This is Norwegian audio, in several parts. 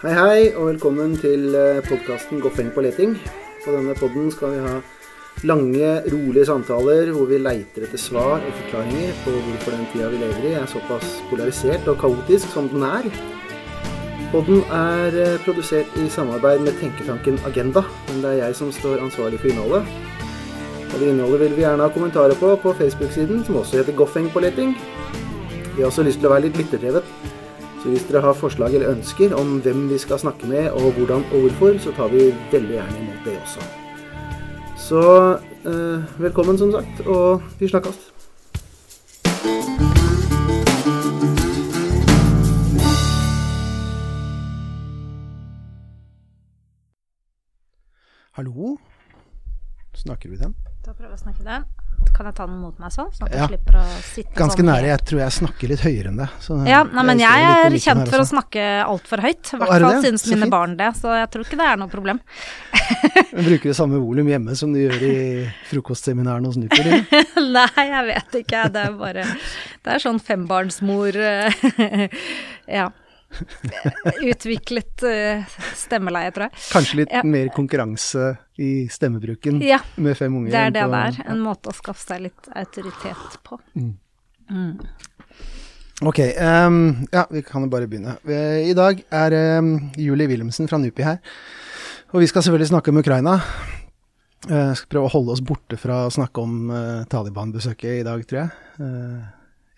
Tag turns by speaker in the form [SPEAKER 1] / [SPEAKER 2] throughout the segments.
[SPEAKER 1] Hei, hei, og velkommen til podkasten 'Goffeng på leting'. På denne podden skal vi ha lange, rolige samtaler hvor vi leiter etter svar og forklaringer på hvorfor den tida vi lever i, er såpass polarisert og kaotisk som den er. Podden er produsert i samarbeid med tenketanken Agenda, men det er jeg som står ansvarlig for innholdet. Og det innholdet vil vi gjerne ha kommentarer på på Facebook-siden, som også heter Goffeng på leting. Vi har også lyst til å være litt lytterdrevet. Så hvis dere har forslag eller ønsker om hvem vi skal snakke med, og hvordan og hvorfor, så tar vi veldig gjerne imot det også. Så eh, velkommen, som sagt, og vi snakkes. Hallo? Snakker vi den?
[SPEAKER 2] Da prøver jeg å snakke den. Kan jeg ta den mot meg sånn, sånn at
[SPEAKER 1] Ja.
[SPEAKER 2] jeg slipper å sitte
[SPEAKER 1] Ganske
[SPEAKER 2] sånn
[SPEAKER 1] nære. Jeg tror jeg snakker litt høyere enn det.
[SPEAKER 2] Ja, nei, men jeg,
[SPEAKER 1] jeg
[SPEAKER 2] er kjent for å
[SPEAKER 1] også.
[SPEAKER 2] snakke altfor høyt. I hvert
[SPEAKER 1] er
[SPEAKER 2] fall
[SPEAKER 1] synes
[SPEAKER 2] syns mine
[SPEAKER 1] fint.
[SPEAKER 2] barn det, så jeg tror ikke det er noe problem.
[SPEAKER 1] Men Bruker du samme volum hjemme som du gjør i frokostseminarene hos Nuper?
[SPEAKER 2] Nei, jeg vet ikke. Det er bare Det er sånn fembarnsmor Ja. Utviklet eh, stemmeleie, tror jeg.
[SPEAKER 1] Kanskje litt
[SPEAKER 2] Ja.
[SPEAKER 1] mer konkurranse i stemmebruken
[SPEAKER 2] Ja,
[SPEAKER 1] med fem unger?
[SPEAKER 2] det er det det er. En måte å skaffe seg litt autoritet på.
[SPEAKER 1] Ok, um, ja, vi kan jo bare begynne. I dag er um, Julie Wilhelmsen fra NUPI her. Og vi skal selvfølgelig snakke om Ukraina. Jeg skal prøve å holde oss borte fra å snakke om uh, Taliban-besøket i dag, tror jeg. Uh,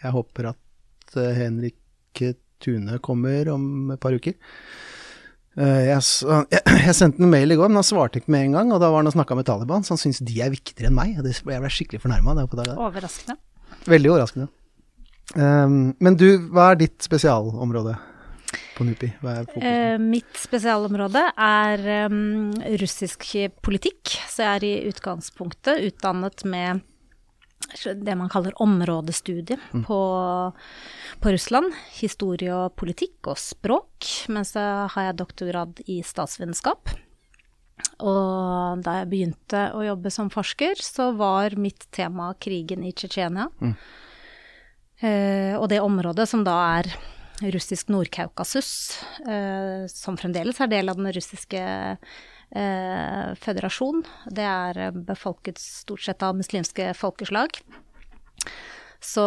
[SPEAKER 1] jeg håper at uh, Henrik Tune kommer om et par uker. Eh, jeg, jeg, sendte en mail i går, men han svarte ikke med en gang. Og da var han og snakka med Taliban, så han syns de er viktigere enn meg. Jeg ble skikkelig fornærma.
[SPEAKER 2] Overraskende.
[SPEAKER 1] Veldig overraskende. Um, men du, hva er ditt spesialområde på NUPI?
[SPEAKER 2] Eh, mitt spesialområde er em, russisk politikk, så jeg er i utgangspunktet utdannet med det man kaller områdestudie på, på Russland. Historie og politikk og språk. Men så har jeg doktorgrad i statsvitenskap. Og da jeg begynte å jobbe som forsker, så var mitt tema krigen i Tsjetsjenia. Eh, og det området som da er russisk Nord-Kaukasus, eh, som fremdeles er del av den russiske eh, føderasjon, det er eh, befolket stort sett av muslimske folkeslag. Så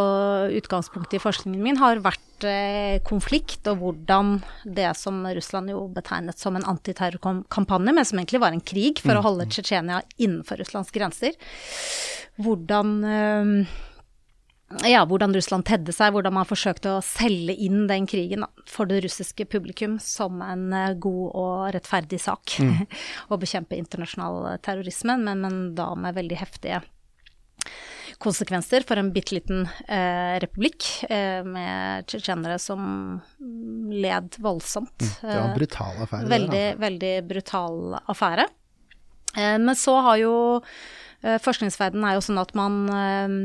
[SPEAKER 2] utgangspunktet i forskningen min har vært eh, konflikt, og hvordan det som Russland jo betegnet som en antiterrorkampanje, men som egentlig var en krig for å holde Tsjetsjenia innenfor Russlands grenser, hvordan eh, ja, hvordan Russland tedde seg, hvordan man forsøkte å selge inn den krigen da, for det russiske publikum som en eh, god og rettferdig sak. Å bekjempe internasjonal terrorisme, men, men da med veldig heftige konsekvenser for en bitte liten eh, republikk eh, med tsjetsjenere som led voldsomt.
[SPEAKER 1] Det var en brutal affære.
[SPEAKER 2] Veldig,
[SPEAKER 1] der,
[SPEAKER 2] veldig brutal affære. Eh, men så har jo eh, Forskningsverdenen er jo sånn at man eh,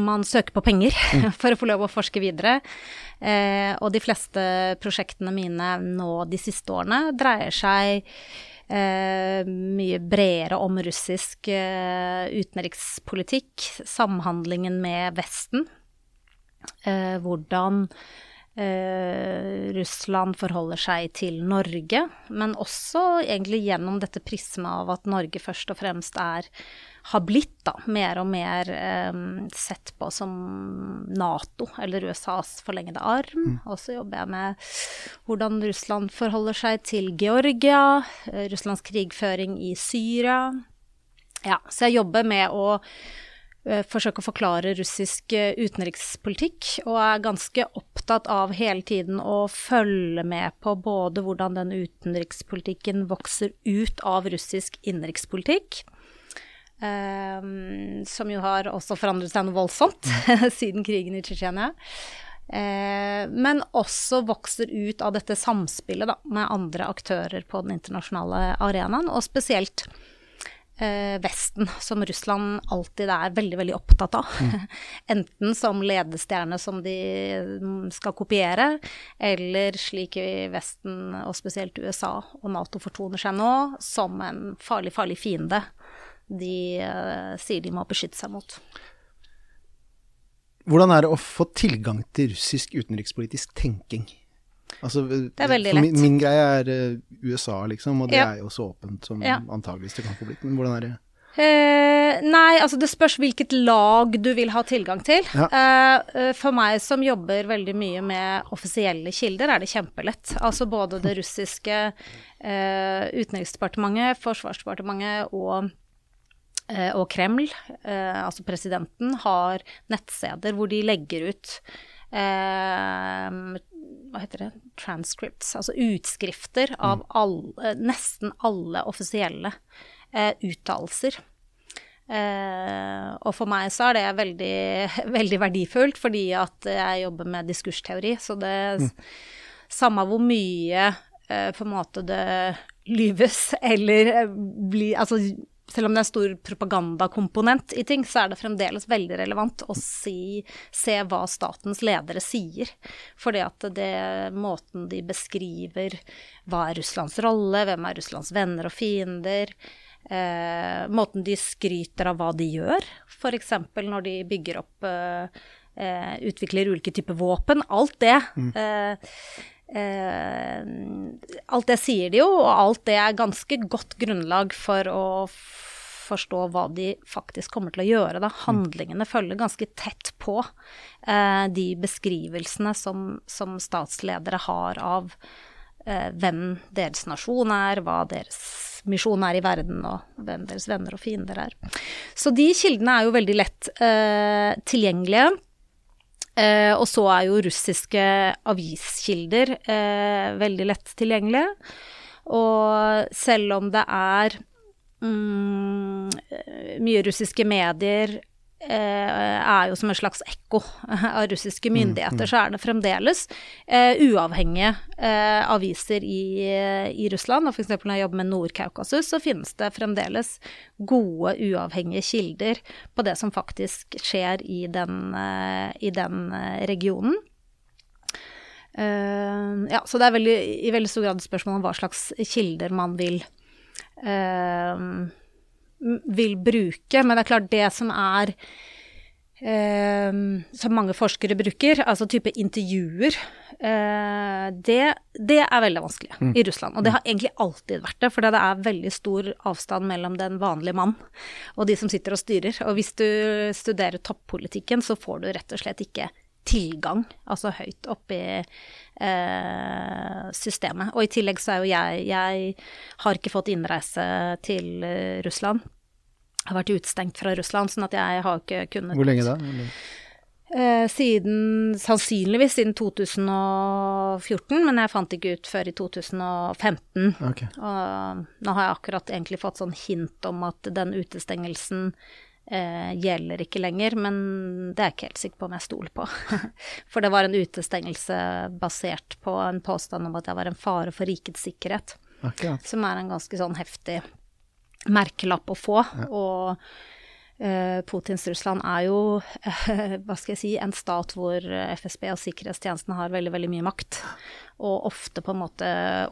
[SPEAKER 2] man søker på penger for å få lov å forske videre. Eh, og de fleste prosjektene mine nå de siste årene dreier seg eh, mye bredere om russisk eh, utenrikspolitikk, samhandlingen med Vesten. Eh, hvordan eh, Russland forholder seg til Norge, men også egentlig gjennom dette prismet av at Norge først og fremst er har blitt da, mer og mer eh, sett på som Nato, eller USAs forlengede arm. Og så jobber jeg med hvordan Russland forholder seg til Georgia, eh, Russlands krigføring i Syria. Ja, så jeg jobber med å eh, forsøke å forklare russisk eh, utenrikspolitikk, og er ganske opptatt av hele tiden å følge med på både hvordan den utenrikspolitikken vokser ut av russisk innenrikspolitikk, eh, som jo har også forandret seg noe voldsomt siden krigen i Tsjetsjenia. Eh, men også vokser ut av dette samspillet da, med andre aktører på den internasjonale arenaen, og spesielt eh, Vesten, som Russland alltid er veldig, veldig opptatt av. Enten som ledestjerne som de mm, skal kopiere, eller slik i Vesten, og spesielt USA og Nato fortoner seg nå, som en farlig, farlig fiende de uh, sier de må beskytte seg mot.
[SPEAKER 1] Hvordan er det å få tilgang til russisk utenrikspolitisk tenking? Altså,
[SPEAKER 2] det er veldig lett.
[SPEAKER 1] Min, min, greie er uh, USA, liksom, og det ja. er jo så åpent som ja. antageligvis det kan få blitt. Men hvordan er det?
[SPEAKER 2] Eh, nei, altså det spørs hvilket lag du vil ha tilgang til. Ja. Eh, for meg som jobber veldig mye med offisielle kilder, er det kjempelett. Altså både det russiske eh, utenriksdepartementet, forsvarsdepartementet og, eh, og Kreml, eh, altså presidenten, har nettsteder hvor de legger ut eh, hva heter det, transcripts, altså utskrifter av mm. alle, nesten alle offisielle eh, uttalelser. Eh, og for meg så er det veldig, veldig, verdifullt, fordi at jeg jobber med diskursteori. Så det mm. Samme hvor mye eh, på en måte det lyves eller eh, blir Altså selv om det er en stor propagandakomponent i ting, så er det fremdeles veldig relevant å si, se hva statens ledere sier. Fordi at det måten de beskriver hva er Russlands rolle, hvem er Russlands venner og fiender, eh, måten de skryter av hva de gjør, f.eks. når de bygger opp eh, eh, Utvikler ulike typer våpen. Alt det. Mm. Eh, eh, alt det sier de jo, og alt det er ganske godt grunnlag for å forstå hva de faktisk kommer til å gjøre. Da. Handlingene følger ganske tett på eh, de beskrivelsene som, som statsledere har av hvem deres nasjon er, hva deres misjon er i verden, og hvem deres venner og fiender er. Så de kildene er jo veldig lett eh, tilgjengelige. Eh, og så er jo russiske aviskilder eh, veldig lett tilgjengelige. Og selv om det er mm, mye russiske medier Eh, er jo som en slags ekko av russiske mm, myndigheter, mm, så er det fremdeles eh, uavhengige eh, aviser i, i Russland. Og f.eks. når jeg jobber med Nord-Kaukasus, så finnes det fremdeles gode, uavhengige kilder på det som faktisk skjer i den, eh, i den eh, regionen. Ja, så det er veldig, i veldig stor grad et spørsmål om hva slags kilder man vil uh, vil bruke. Men det er klart, det som er eh, Som mange forskere bruker, altså type intervjuer, eh, det, det, er veldig vanskelig mm. i Russland. Og det har egentlig alltid vært det, for det er veldig stor avstand mellom den vanlige mann og de som sitter og styrer. Og hvis du studerer toppolitikken, så får du rett og slett ikke tilgang, altså høyt oppe i systemet. Og i tillegg så er jo jeg Jeg har ikke fått innreise til eh, Russland. Jeg har vært utestengt fra Russland, sånn at jeg har ikke kunnet
[SPEAKER 1] Hvor lenge da?
[SPEAKER 2] Eh, siden Sannsynligvis siden 2014, men jeg fant ikke ut før i 2015. Okay. Og nå har jeg akkurat egentlig fått sånn hint om at den utestengelsen eh, gjelder ikke lenger, men det er jeg ikke helt sikker på om jeg stoler på. for det var en utestengelse basert på en påstand om at jeg var en fare for rikets sikkerhet. Akkurat. Som er en ganske sånn heftig merkelapp å få. Ja. Og eh, Putins Russland er jo, eh, hva skal jeg si, en stat hvor FSB og sikkerhetstjenesten har veldig, veldig mye makt og ofte på en måte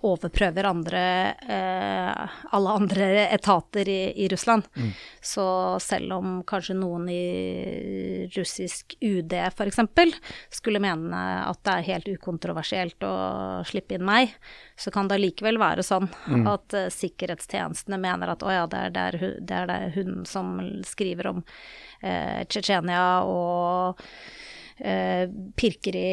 [SPEAKER 2] overprøver andre, eh, alle andre etater i, i Russland. Mm. Så selv om kanskje noen i russisk UD f.eks. skulle mene at det er helt ukontroversielt å slippe inn meg, så kan det likevel være sånn mm. at uh, sikkerhetstjenestene mener at å ja, det er, der, det er det hun som skriver om eh, Tsjetsjenia og pirker i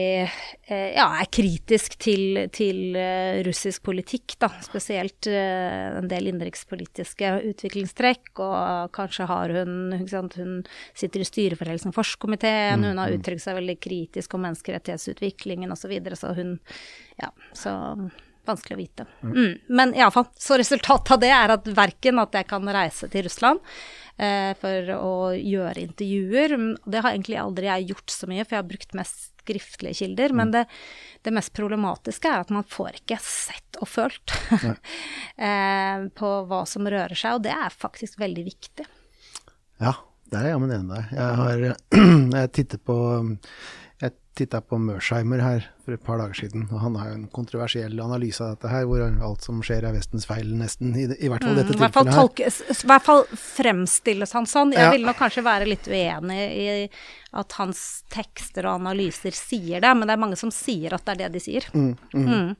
[SPEAKER 2] eh, Ja, er kritisk til, til eh, russisk politikk, da. Spesielt en del innenrikspolitiske utviklingstrekk. Og kanskje har hun Hun sitter i styret for Helsingforskomiteen, mm, hun har mm. uttrykt seg veldig kritisk om menneskerettighetsutviklingen osv. Så, videre, så hun Ja, så vanskelig å vite. Mm. mm. Men iallfall, så resultatet av det er at verken at jeg kan reise til Russland eh, for å gjøre intervjuer. Det har egentlig aldri jeg gjort så mye, for jeg har brukt mest skriftlige kilder. Men mm. det, det, mest problematiske er at man får ikke sett og følt eh, på hva som rører seg, og det er faktisk veldig viktig.
[SPEAKER 1] Ja, der er jeg jammen enig med deg. Jeg har jeg tittet på titta på Mersheimer her for et par dager siden, og han har jo en kontroversiell analyse av dette her, hvor alt som skjer er Vestens feil, nesten. I, i hvert fall
[SPEAKER 2] mm,
[SPEAKER 1] dette
[SPEAKER 2] mm, tilfellet her. Tolkes, I hvert fall fremstilles han sånn. Jeg ja. vil nok kanskje være litt uenig i at hans tekster og analyser sier det, men det er mange som sier at det er det de sier. Mm, mm.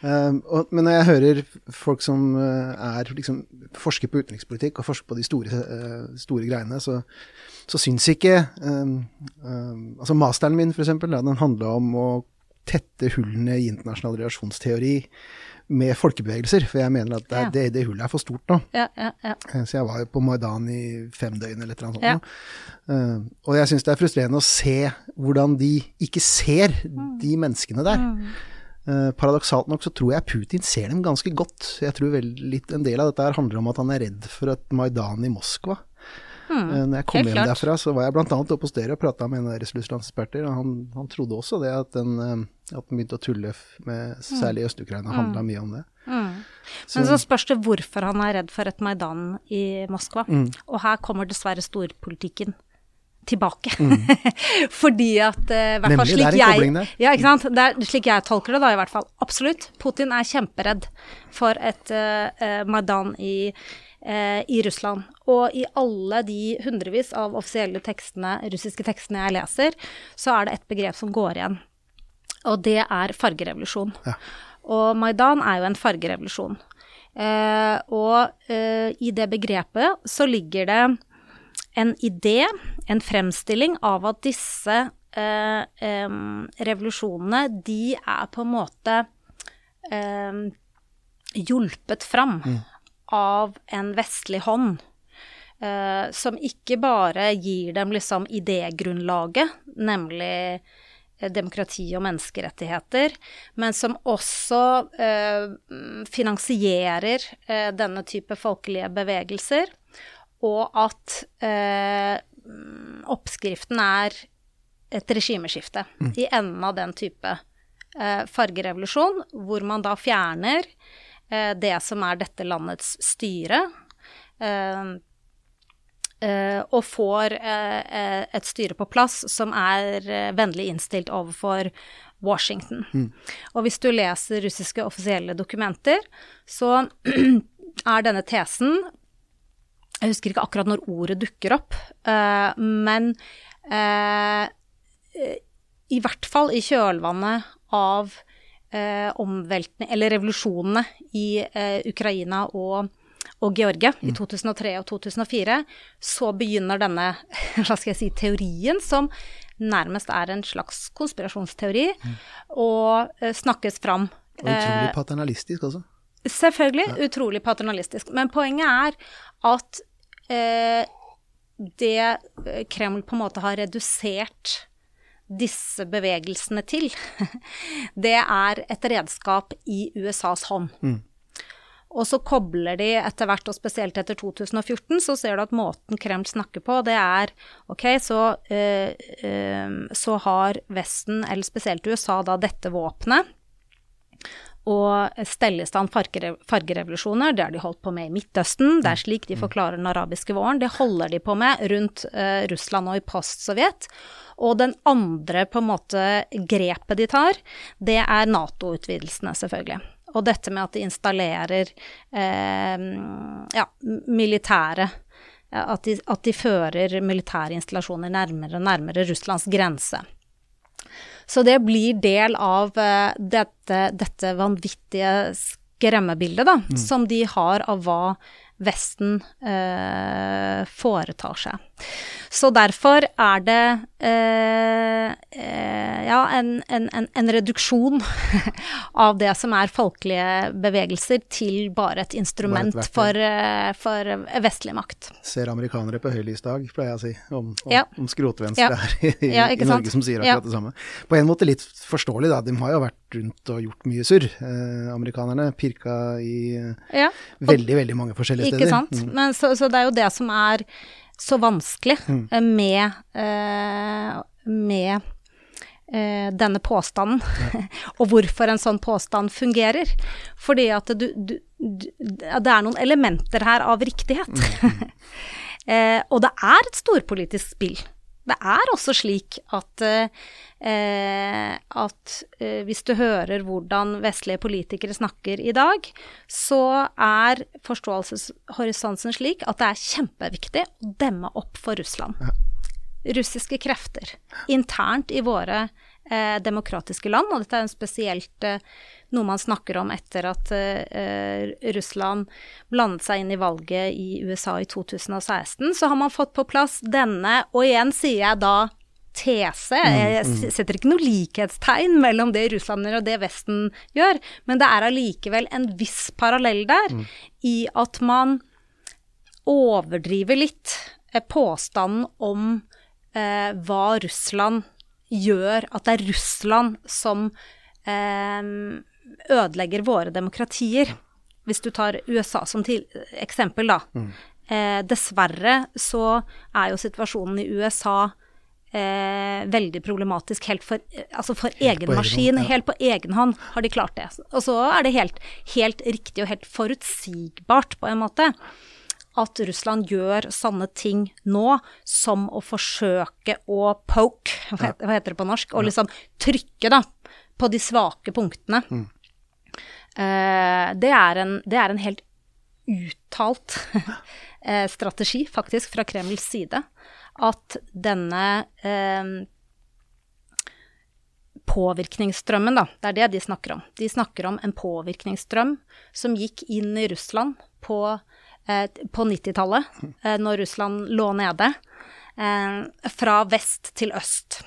[SPEAKER 1] Uh, og, men når jeg hører folk som uh, er, liksom, forsker på utenrikspolitikk og forsker på de store, uh, store greiene, så, så syns ikke um, Altså masteren min, for eksempel, den handla om å tette hullene i internasjonal relasjonsteori med folkebevegelser, for jeg mener at det, ja. det, det hullet er for stort nå.
[SPEAKER 2] Ja, ja,
[SPEAKER 1] så jeg var jo på Maidan i fem døgn eller et eller annet sånt. Uh, og jeg syns det er frustrerende å se hvordan de ikke ser mm. de menneskene der. Mm. Uh, paradoksalt nok så tror jeg Putin ser dem ganske godt. Jeg tror vel litt en del av dette her handler om at han er redd for et Maidan i Moskva. Hmm, uh, når jeg kom hjem klart. derfra, så var jeg bl.a. oppe hos dere og prata med en av deres russlandseksperter, han, han, trodde også det at den, uh, at den begynte å tulle med hmm. særlig Øst-Ukraina, handla mm. mye om det.
[SPEAKER 2] Mm. Men så spørs det hvorfor han er redd for et Maidan i Moskva. Mm. Og her kommer dessverre storpolitikken tilbake. Mm. Fordi at uh, hvert fall slik jeg, ja, ikke sant? Det er slik jeg tolker det, da, i hvert fall. Absolutt. Putin er kjemperedd for et uh, Maidan i, uh, i, Russland. Og i alle de hundrevis av offisielle tekstene, russiske tekstene jeg leser, så er det et begrep som går igjen. Og det er fargerevolusjon. Ja. Og Maidan er jo en fargerevolusjon. og i det begrepet så ligger det en idé, en fremstilling av at disse eh, eh, revolusjonene, de er på en måte eh, hjulpet fram mm. av en vestlig hånd. Eh, som ikke bare gir dem liksom idégrunnlaget, nemlig eh, demokrati og menneskerettigheter, men som også eh, finansierer denne type folkelige bevegelser og at eh, oppskriften er et regimeskifte mm. i enden av den type eh, fargerevolusjon, hvor man da fjerner eh, det som er dette landets styre, eh, eh, og får eh, et styre på plass som er vennlig innstilt overfor Washington. Mm. Og hvis du leser russiske offisielle dokumenter, så er denne tesen jeg husker ikke akkurat når ordet dukker opp, uh, men uh, i hvert fall i kjølvannet av uh, omveltene, eller revolusjonene i Ukraina og, og Georgia mm. i 2003 og 2004, så begynner denne hva skal jeg si, teorien, som nærmest er en slags konspirasjonsteori, mm. å snakkes fram.
[SPEAKER 1] Og utrolig paternalistisk også.
[SPEAKER 2] Selvfølgelig. Ja. Utrolig paternalistisk. Men poenget er at eh, det eh, Kreml på en måte har redusert disse bevegelsene til, det er et redskap i USAs hånd. Mm. Og så kobler de etter hvert, og spesielt etter 2014, så ser du at måten Kreml snakker på, det er ok, så, øh, øh, så har Vesten, eller spesielt USA, da dette våpenet og stelle i stand fargerevolusjoner. Det har de holdt på med i Midtøsten. Det er slik de forklarer den arabiske våren. Det holder de på med rundt uh, Russland og i post-Sovjet. Og den andre på en måte grepet de tar, det er Nato-utvidelsene, selvfølgelig. Og dette med at de installerer eh, ja, militære at de, at de fører militære installasjoner nærmere og nærmere Russlands grense. Så det blir del av uh, dette, dette, vanvittige skremmebildet, da, mm. som de har av hva Vesten eh, foretar seg. Så derfor er det eh, eh, ja, en, en, en, reduksjon av det som er folkelige bevegelser, til bare et instrument bare et for, for, vestlig makt.
[SPEAKER 1] Ser amerikanere på høylysdag, pleier jeg å si, om, om, ja. om skrotvenstre ja. her i, i, Norge som sier akkurat det samme. På en måte litt forståelig, da. De har jo vært rundt og gjort mye surr. Eh, amerikanerne pirka i veldig, veldig mange forskjellige steder.
[SPEAKER 2] Ikke sant. Mm. Men så, så det er jo det som er så vanskelig mm. Eh, med, eh, med uh, denne påstanden, og hvorfor en sånn påstand fungerer. Fordi at du, du, du, det er noen elementer her av riktighet. Mm. eh, og det er et storpolitisk spill. Det er også slik at, eh, at eh, hvis du hører hvordan vestlige politikere snakker i dag, så er forståelseshorisonten slik at det er kjempeviktig å demme opp for Russland. Ja. Russiske krefter internt i våre eh, demokratiske land, og dette er en spesielt eh, noe man snakker om etter at uh, Russland blandet seg inn i valget i USA i 2016, så har man fått på plass denne, og igjen sier jeg da tese. Mm, jeg mm. setter ikke noe likhetstegn mellom det russlandere og det Vesten gjør, men det er allikevel en viss parallell der mm. i at man overdriver litt eh, påstanden om eh, hva Russland gjør, at det er Russland som eh, ødelegger våre demokratier. Hvis du tar USA som til, eksempel, da. Mm. Eh, dessverre så er jo situasjonen i USA eh, veldig problematisk helt for, altså for helt egen maskin. Egen, ja. Helt på egen hånd har de klart det. Og så er det helt, helt riktig og helt forutsigbart, på en måte, at Russland gjør sånne ting nå som å forsøke å poke, hva heter det på norsk, og liksom trykke da, på de svake punktene. Mm. Uh, det, er en, det, er en, helt uttalt uh, strategi, faktisk, fra Kremls side, at denne uh, påvirkningsstrømmen, da, det er det de snakker om. De snakker om en påvirkningsstrøm som gikk inn i Russland på, på 90-tallet, når Russland lå nede, fra vest til øst.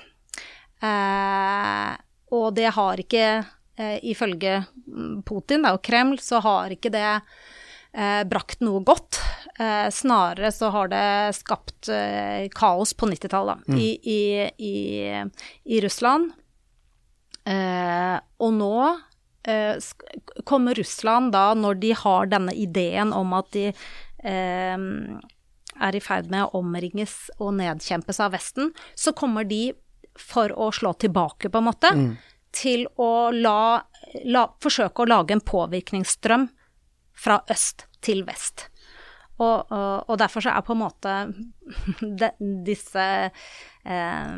[SPEAKER 2] og det har ikke eh, ifølge mm, Putin da, og Kreml, så har ikke det eh, brakt noe godt. Eh, snarere så har det skapt eh, kaos på 90-tallet mm. i, i, i, i, Russland. Eh, og nå eh, kommer Russland da, når de har denne ideen om at de er i ferd med å omringes og nedkjempes av Vesten, så kommer de for å slå tilbake, på en måte. Mm til å la, la, forsøke å lage en påvirkningsstrøm fra øst til vest. Og, og, og derfor så er på en måte de, disse eh,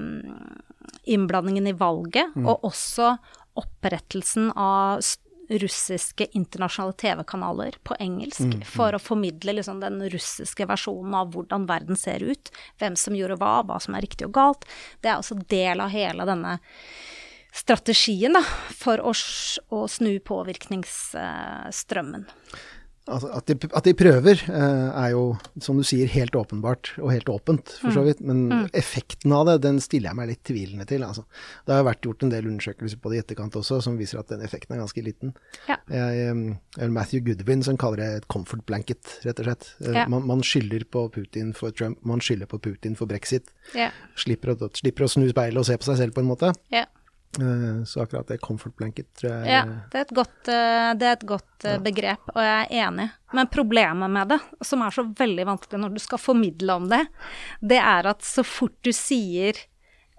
[SPEAKER 2] innblandingene i valget, mm. og også opprettelsen av russiske internasjonale TV-kanaler på engelsk mm, mm. for å formidle liksom, den russiske versjonen av hvordan verden ser ut, hvem som gjorde hva, hva som er riktig og galt. Det er også del av hele denne strategien da, for å, å snu påvirkningsstrømmen.
[SPEAKER 1] Altså, at, de, at, de, prøver, eh, er jo, som du sier, helt åpenbart og helt åpent, for så mm. vidt. Men mm. effekten av det, den stiller jeg meg litt tvilende til. Altså. Det har vært gjort en del undersøkelser på det i etterkant også, som viser at den effekten er ganske liten. Ja. Matthew Goodwin som kaller det et comfort blanket, rett og slett. Eh, ja. Man, man, skylder på Putin for Trump, man skylder på Putin for brexit. Ja. Slipper, å, slipper, å, snu speilet og se på seg selv, på en måte. Ja. Eh, så akkurat det comfort blanket tror jeg
[SPEAKER 2] Ja, det er et godt, eh, er et godt eh, ja. begrep, og jeg er enig. Men problemet med det, som er så veldig vanskelig når du skal formidle om det, det er at så fort du sier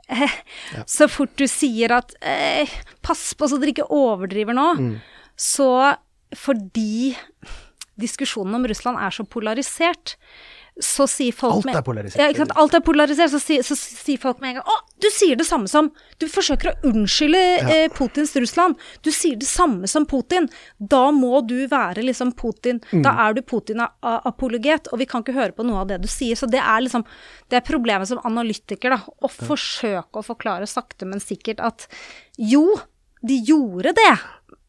[SPEAKER 2] eh, ja. Så fort du sier at eh, 'pass på så dere ikke overdriver nå', mm. så fordi diskusjonen om Russland er så polarisert, så sier folk
[SPEAKER 1] Alt er polarisert.
[SPEAKER 2] Ja, ikke sant. Alt er polarisert. Så, sier, folk med en gang Å, du sier det samme som Du forsøker å unnskylde ja. eh, Putins Russland. Du sier det samme som Putin. Da må du være liksom Putin. Mm. Da er du Putin-apologet, og vi kan ikke høre på noe av det du sier. Så det er liksom Det er problemet som analytiker, da. Å ja. forsøke å forklare sakte, men sikkert at jo, de gjorde det.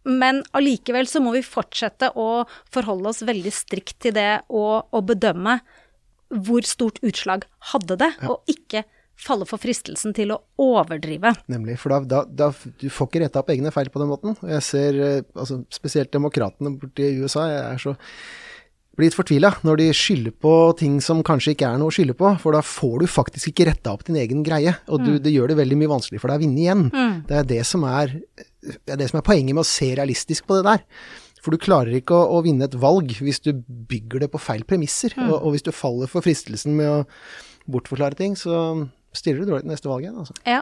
[SPEAKER 2] Men allikevel så må vi fortsette å forholde oss veldig strikt til det og, og bedømme hvor stort utslag hadde det, ja. og ikke falle for fristelsen til å overdrive.
[SPEAKER 1] Nemlig, for da, da, da du får ikke retta opp egne feil på den måten. Og jeg ser eh, altså, spesielt demokratene borti USA, jeg er så blitt fortvila når de skylder på ting som kanskje ikke er noe å skylde på, for da får du faktisk ikke retta opp din egen greie. Og du, mm. det gjør det veldig mye vanskelig for deg å vinne igjen. Mm. Det, er det, som er, det er det som er poenget med å se realistisk på det der. For du klarer ikke å, å, vinne et valg hvis du bygger det på feil premisser. Mm. Og, og, hvis du faller for fristelsen med å bortforklare ting, så stiller du dårlig til neste valg igjen. Altså.
[SPEAKER 2] Ja.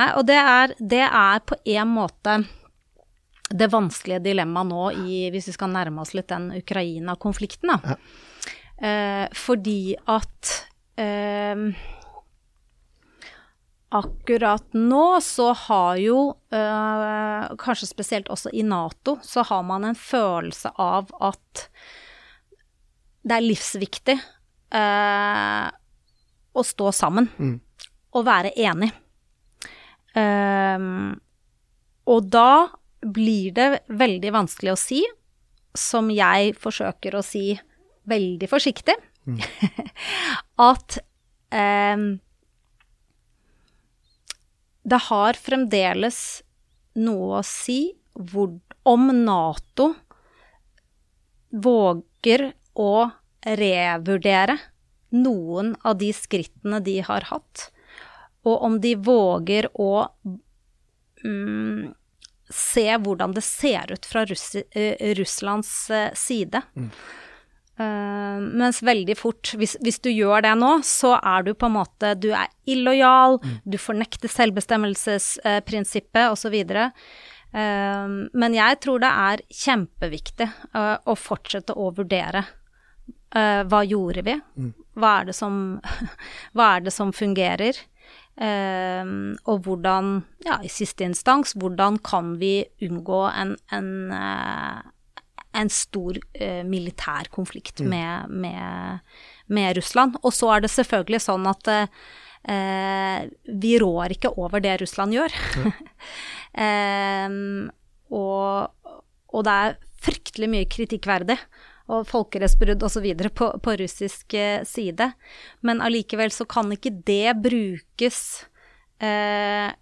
[SPEAKER 2] Nei, og det er, det er på en måte det vanskelige dilemmaet nå i, hvis vi skal nærme oss litt den Ukraina-konflikten, da. Ja. Eh, fordi at eh, akkurat nå så har jo, øh, kanskje spesielt også i Nato, så har man en følelse av at det er livsviktig øh, å stå sammen
[SPEAKER 1] Mm.
[SPEAKER 2] og være enig. Um, og da blir det veldig vanskelig å si, som jeg forsøker å si veldig forsiktig, at um, det har fremdeles noe å si hvor, om Nato våger å revurdere noen av de skrittene de har hatt, og om de våger å mm, se hvordan det ser ut fra Russi, eh, Russlands eh, side. Eh, mens veldig fort, hvis, hvis du gjør det nå, så er du på en måte Du er illojal, du fornekter selvbestemmelsesprinsippet osv. Uh, men jeg tror det er kjempeviktig uh, å fortsette å vurdere eh, hva gjorde vi? Hva er det som, hva er det som fungerer? Og hvordan, ja, i siste instans, hvordan kan vi unngå en, en, en stor eh, militær konflikt med, med, med Russland? Og så er det selvfølgelig sånn at eh, vi rår ikke over det Russland gjør. eh, og, og det er fryktelig mye kritikkverdig og folkerettsbrudd osv. På, på russisk eh, side. Men allikevel så kan ikke det brukes eh,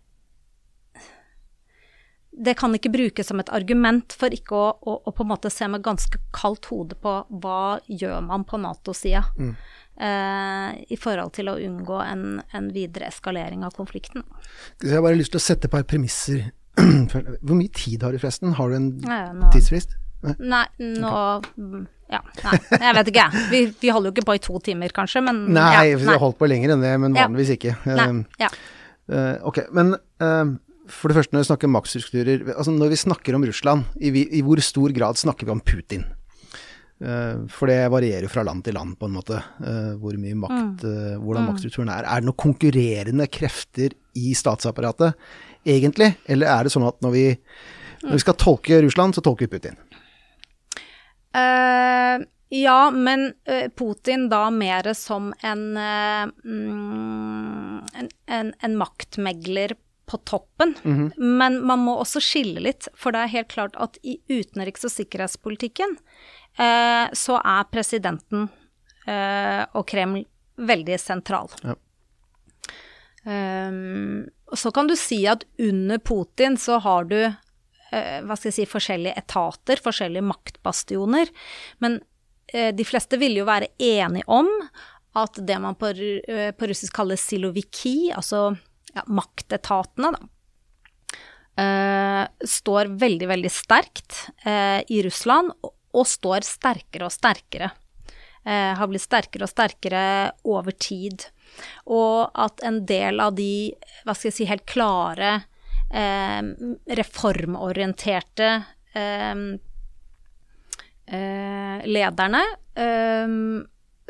[SPEAKER 2] Det kan ikke brukes som et argument for ikke å, å, å på en måte se med ganske kaldt hode på hva gjør man på Nato-sida. Eh, I forhold til å unngå en, en videre eskalering av konflikten.
[SPEAKER 1] Jeg har bare lyst til å sette et par premisser. Hvor mye tid har du forresten? Har du en
[SPEAKER 2] Ja, nå-
[SPEAKER 1] tidsfrist? Nei.
[SPEAKER 2] Nei, nå okay. Ja, nei, jeg vet ikke, jeg. Vi, vi holder jo ikke på i to timer, kanskje, men
[SPEAKER 1] Nei,
[SPEAKER 2] ja,
[SPEAKER 1] vi har holdt på lenger enn det, men vanligvis ikke.
[SPEAKER 2] Nei,
[SPEAKER 1] Um,
[SPEAKER 2] ja.
[SPEAKER 1] Uh, ok, men eh, for det første når vi snakker maktstrukturer altså Når vi snakker om Russland, i, i hvor stor grad snakker vi om Putin? Eh, for det varierer fra land til land, på en måte, eh, hvor mye makt, eh, hvordan maktstrukturen er. Er det noen konkurrerende krefter i statsapparatet, egentlig? Eller er det sånn at når vi, når vi skal tolke Russland, så tolker vi Putin?
[SPEAKER 2] Uh, ja, men Putin da mer som en, uh, mm, en, en, en maktmegler på toppen. Men man må også skille litt, for det er helt klart at i utenriks- og sikkerhetspolitikken eh, så er presidenten eh, og Kreml veldig sentral.
[SPEAKER 1] Ja.
[SPEAKER 2] Um, så kan du si at under Putin så har du eh, hva skal jeg si, forskjellige etater, forskjellige maktbastioner. Men eh, de fleste vil jo være enige om at det man på, eh, på russisk kaller siloviki, altså ja, maktetatene, da, eh, står veldig, veldig sterkt eh, i Russland, og, står sterkere og sterkere. Eh, har blitt sterkere og sterkere over tid. Og at en del av de, hva skal jeg si, helt klare reformorienterte lederne,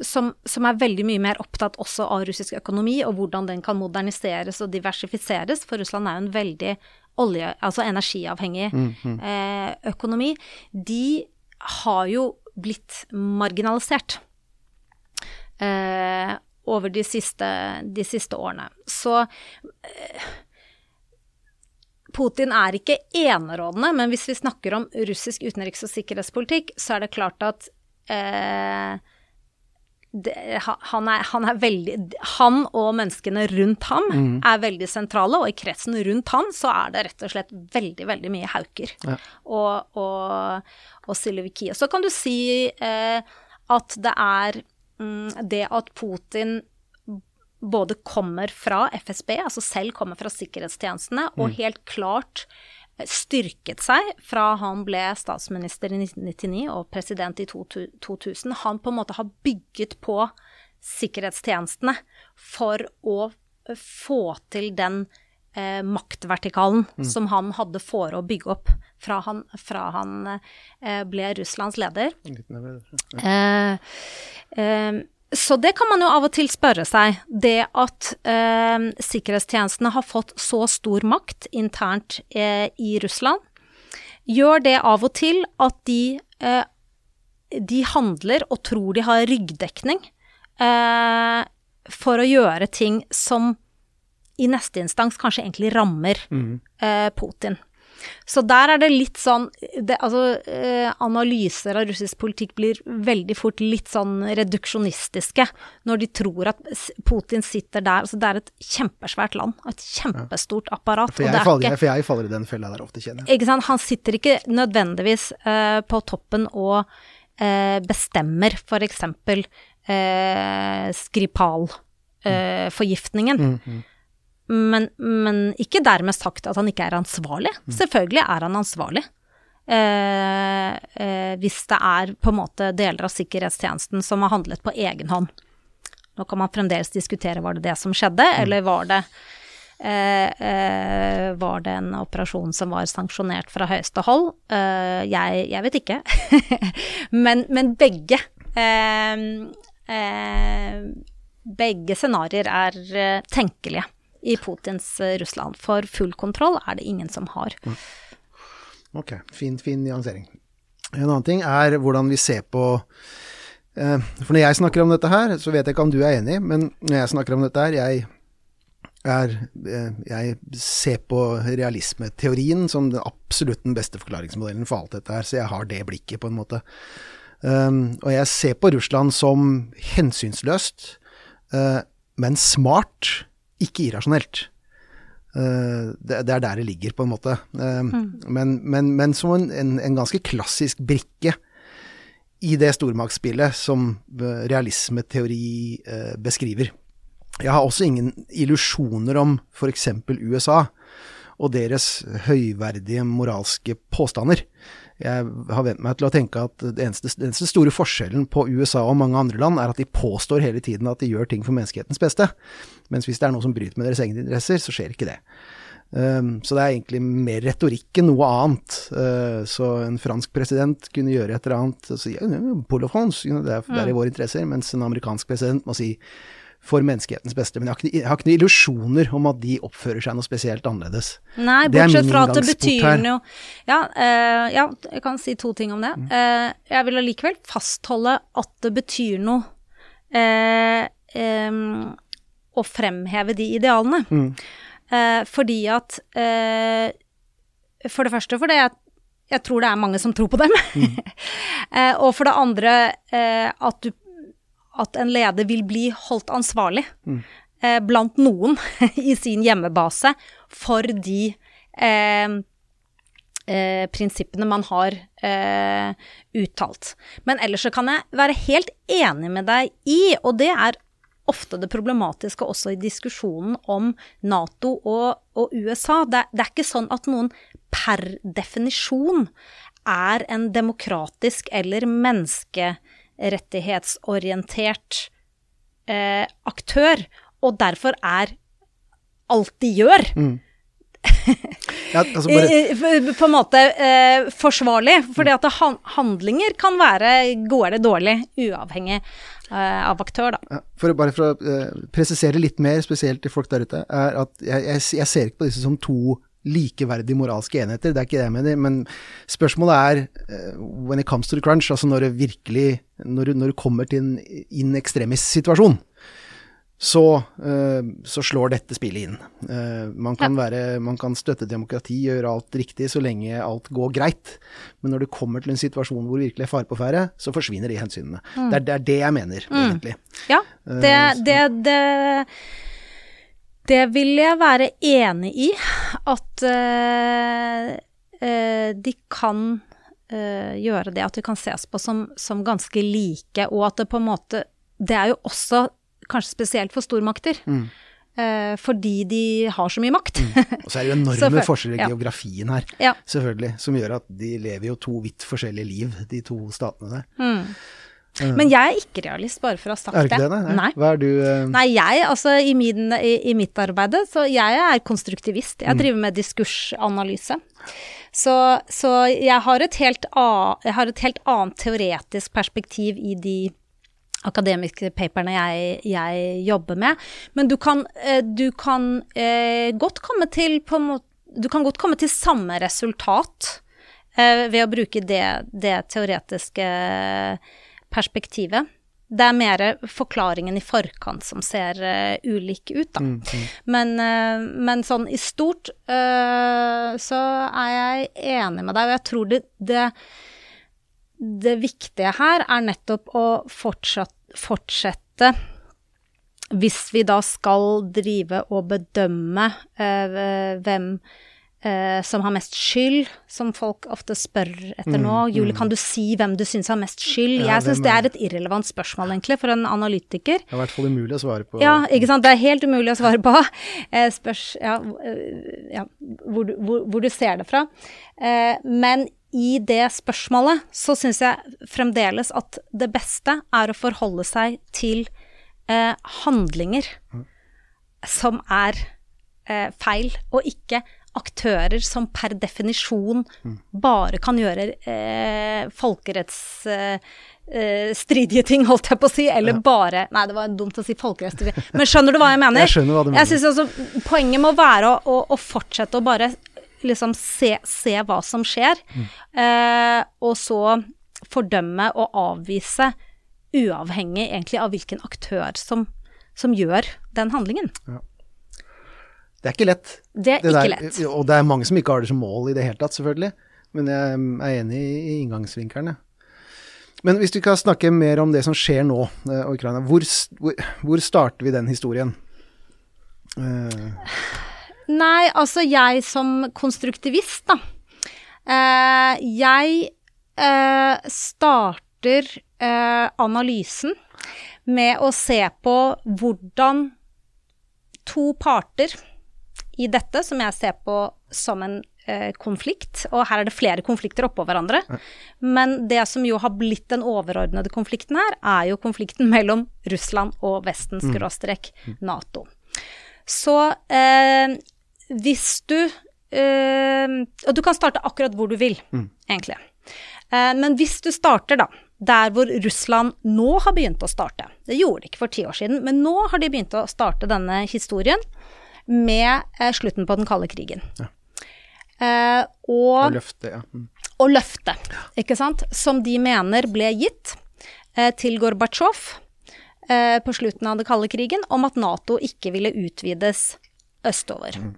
[SPEAKER 2] som, som er veldig mye mer opptatt også av russisk økonomi, og hvordan den kan moderniseres og diversifiseres, for Russland er jo en veldig olje, altså energiavhengig eh, økonomi, de har jo blitt marginalisert eh, over de siste, de siste årene. Så eh, Putin er ikke enerådende, men hvis vi snakker om russisk utenriks- og sikkerhetspolitikk, så er det klart at eh, det, han, er, han er veldig Han og menneskene rundt ham er veldig sentrale, og i kretsen rundt han så er det rett og slett veldig, veldig mye hauker
[SPEAKER 1] Ja.
[SPEAKER 2] og, og, og Siloviki. Så kan du si eh, at det er mm, det at Putin både kommer fra FSB, altså selv kommer fra sikkerhetstjenestene, og helt klart styrket seg fra han ble statsminister i 1999 og president i 2000. Han på en måte har bygget på sikkerhetstjenestene for å få til den eh, maktvertikalen som han hadde for å bygge opp fra han, fra han eh, ble Russlands leder. Eh, eh, så det kan man jo av og til spørre seg. Det at eh, sikkerhetstjenestene har fått så stor makt internt eh, i Russland, gjør det av og til at de, eh, de handler og tror de har ryggdekning eh, for å gjøre ting som i neste instans kanskje egentlig rammer
[SPEAKER 1] Mm.
[SPEAKER 2] eh, Putin. Så der er det litt sånn det, Altså, eh, analyser av russisk politikk blir veldig fort litt sånn reduksjonistiske når de tror at Putin sitter der Altså, det er et kjempesvært land, et kjempestort apparat.
[SPEAKER 1] For jeg,
[SPEAKER 2] er
[SPEAKER 1] faller,
[SPEAKER 2] ikke,
[SPEAKER 1] for jeg faller i den fella der ofte, kjenner jeg.
[SPEAKER 2] ikke sant, han sitter ikke nødvendigvis eh, på toppen og eh, bestemmer eksempel eh, Skripal-forgiftningen. Men, men ikke dermed sagt at han ikke er ansvarlig. Selvfølgelig er han ansvarlig. Eh, eh, hvis det er på en måte deler av sikkerhetstjenesten som har handlet på egen hånd. Nå kan man fremdeles diskutere var det det som skjedde, eller var det eh, eh, var det en operasjon som var sanksjonert fra høyeste hold? Eh, jeg, jeg vet ikke. men, men begge eh, Begge scenarioer er tenkelige i Putins eh, Russland. For full kontroll er det ingen som har.
[SPEAKER 1] Ok, fin, fin nyansering. En annen ting er hvordan vi ser på eh, For når jeg snakker om dette her, så vet jeg ikke om du er enig, men når jeg snakker om dette her, jeg er eh, Jeg ser på realismeteorien som den absolutt den beste forklaringsmodellen for alt dette her, så jeg har det blikket, på en måte. Um, og jeg ser på Russland som hensynsløst, uh, men smart, ikke irrasjonelt. Eh, det, er der det ligger, på en måte. Eh, men, men, men som en, en, ganske klassisk brikke i det stormaktsspillet som eh, realismeteori beskriver. Jeg har også ingen illusjoner om f.eks. USA og deres høyverdige moralske påstander. Jeg har vent meg til å tenke at det eneste, den eneste store forskjellen på USA og mange andre land, er at de påstår hele tiden at de gjør ting for menneskehetens beste. Mens hvis det er noe som bryter med deres egne interesser, så skjer ikke det. Um, så det er egentlig mer retorikk enn noe annet. Uh, så en fransk president kunne gjøre et eller annet og si ja, Paul of France, you know, det, er, det er i våre interesser, mens en amerikansk president må si for menneskehetens beste. Men jeg har ikke, jeg har ikke noen illusjoner om at de oppfører seg noe spesielt annerledes.
[SPEAKER 2] Nei, bortsett fra at det betyr noe ja, uh, ja, jeg kan si to ting om det. Eh, jeg vil allikevel fastholde at det betyr noe uh, um, å fremheve de idealene.
[SPEAKER 1] Mm.
[SPEAKER 2] Fordi at For det første fordi jeg, jeg tror det er mange som tror på dem.
[SPEAKER 1] Mm.
[SPEAKER 2] og for det andre at, du, at en leder vil bli holdt ansvarlig
[SPEAKER 1] Mm.
[SPEAKER 2] blant noen i sin hjemmebase for de eh, eh, prinsippene man har eh, uttalt. Men ellers så kan jeg være helt enig med deg i, og det er ofte det problematiske også i diskusjonen om Nato og, og USA. Det, det er ikke sånn at noen per definisjon er en demokratisk eller menneskerettighetsorientert eh, aktør, og derfor er alt de gjør,
[SPEAKER 1] Ja, altså bare,
[SPEAKER 2] på en måte eh, forsvarlig. Fordi at han, handlinger kan være gode eller dårlige, uavhengig eh, av aktør, da.
[SPEAKER 1] ja, for, bare for å eh, presisere litt mer, spesielt til folk der ute, er at jeg, jeg, jeg ser ikke på disse som to likeverdige moralske enheter, det er ikke det jeg mener, men spørsmålet er eh, when it comes to the crunch, altså når det virkelig, når, når du kommer til en in extremis situasjon, så, eh, så slår dette spillet inn. Eh, man, kan være, man kan støtte demokrati, gjøre alt riktig så lenge alt går greit, men når du kommer til en situasjon hvor det virkelig er fare på ferde, så forsvinner de hensynene. Det, er, det er det jeg mener, egentlig.
[SPEAKER 2] Ja, det, det, det, det vil jeg være enig i. At uh, uh, de kan uh, gjøre det, at de kan ses på som, som ganske like, og at det på en måte Det er jo også kanskje spesielt for stormakter. eh, fordi de har så mye makt.
[SPEAKER 1] Og så er det jo enorme forskjeller i
[SPEAKER 2] ja.
[SPEAKER 1] geografien her,
[SPEAKER 2] Ja.
[SPEAKER 1] selvfølgelig, som gjør at de lever jo to vidt forskjellige liv, de to statene der.
[SPEAKER 2] Men jeg er ikke realist, bare for å ha sagt
[SPEAKER 1] Er det ikke det, nei?
[SPEAKER 2] Nei.
[SPEAKER 1] Hva er du uh...
[SPEAKER 2] Nei, jeg, altså i, min, i, i mitt arbeid, så jeg er konstruktivist.
[SPEAKER 1] Mm.
[SPEAKER 2] Jeg driver med diskursanalyse. Så, så jeg, har et helt a, jeg har et helt annet teoretisk perspektiv i de akademiske paperne jeg, jeg, jobber med. Men du kan, eh, du kan eh, godt komme til på en måte Du kan godt komme til samme resultat eh, ved å bruke det, det teoretiske perspektivet. Det er mer forklaringen i forkant som ser uh, ulik ut, da. Mm, mm. Men, uh, men, sånn i stort uh, så er jeg enig med deg, og jeg tror det, det, det viktige her er nettopp å fortsatt, fortsette Hvis vi da skal drive og bedømme hvem Uh, som har mest skyld, som folk ofte spør etter mm, nå. Julie, mm. kan du si hvem du syns har mest skyld? Ja, jeg syns det er et irrelevant spørsmål, egentlig, for en analytiker.
[SPEAKER 1] Det er i hvert fall umulig å svare på.
[SPEAKER 2] Ja, ikke sant. Det er helt umulig å svare på. Uh, spørs ja, uh, ja hvor, du, hvor, hvor, du ser det fra. men i det spørsmålet så syns jeg fremdeles at det beste er å forholde seg til handlinger mm. som er feil, og ikke aktører som per definisjon bare kan gjøre eh, folkerettsstridige eh, ting, holdt jeg på å si, eller ja. bare Nei, det var dumt å si folkerettsstridige, men skjønner du hva jeg mener?
[SPEAKER 1] Jeg skjønner hva du mener.
[SPEAKER 2] Jeg synes altså, Poenget må være å, å, å fortsette å bare liksom se, se hva som skjer, mm. eh, og så fordømme og avvise, uavhengig egentlig av hvilken aktør som, som gjør den handlingen. Ja.
[SPEAKER 1] Det er ikke lett.
[SPEAKER 2] Det er det ikke lett.
[SPEAKER 1] Og det er mange som ikke har det som mål i det hele tatt, selvfølgelig. Men jeg er enig i inngangsvinkelen, Men hvis du kan snakke mer om det som skjer nå, uh, Ukraina, hvor, hvor, hvor, starter vi den historien? Uh.
[SPEAKER 2] Nei, altså jeg som konstruktivist, da. Uh, jeg starter analysen med å se på hvordan to parter i dette, som jeg ser på som en eh, konflikt, og her er det flere konflikter oppå hverandre. Men det som jo har blitt den overordnede konflikten her, er jo konflikten mellom Russland og Vesten, mm. skråstrek Nato. Så eh, hvis du eh, Og du kan starte akkurat hvor du vil, mm. egentlig. Eh, men hvis du starter, da, der hvor Russland nå har begynt å starte Det gjorde de ikke for ti år siden, men nå har de begynt å starte denne historien med eh, slutten på den kalde krigen. Ja.
[SPEAKER 1] Eh, og, og løftet, ja. Mm.
[SPEAKER 2] Og løftet, ikke sant, som de mener ble gitt eh, til Gorbatsjov eh, på slutten av den kalde krigen, om at Nato ikke ville utvides østover. Mm.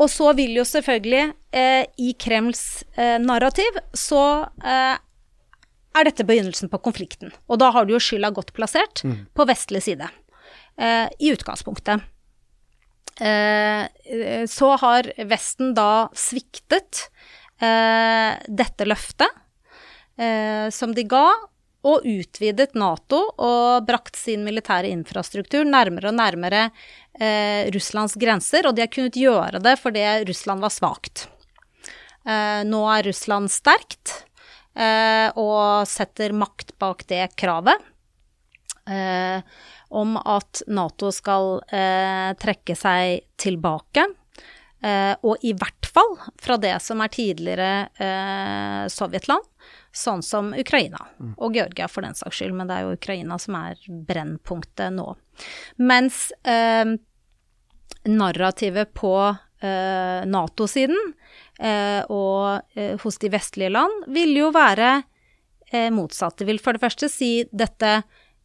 [SPEAKER 2] Og så vil jo selvfølgelig, eh, i Kremls eh, narrativ, så er dette begynnelsen på konflikten. Og da har du jo skylda godt plassert mm. på vestlig side, i utgangspunktet. Eh, så har Vesten da sviktet eh, dette løftet eh, som de ga, og utvidet Nato og brakt sin militære infrastruktur nærmere og nærmere eh, Russlands grenser, og de har kunnet gjøre det fordi Russland var svakt. Eh, nå er Russland sterkt eh, og setter makt bak det kravet. Eh, om at Nato skal eh, trekke seg tilbake. Eh, og i hvert fall fra det som er tidligere eh, Sovjetland, sånn som Ukraina. Mm. Og Georgia for den saks skyld, men det er jo Ukraina som er brennpunktet nå. Mens eh, narrativet på eh, Nato-siden eh, og hos de vestlige land vil jo være motsatt. Det vil for det første si dette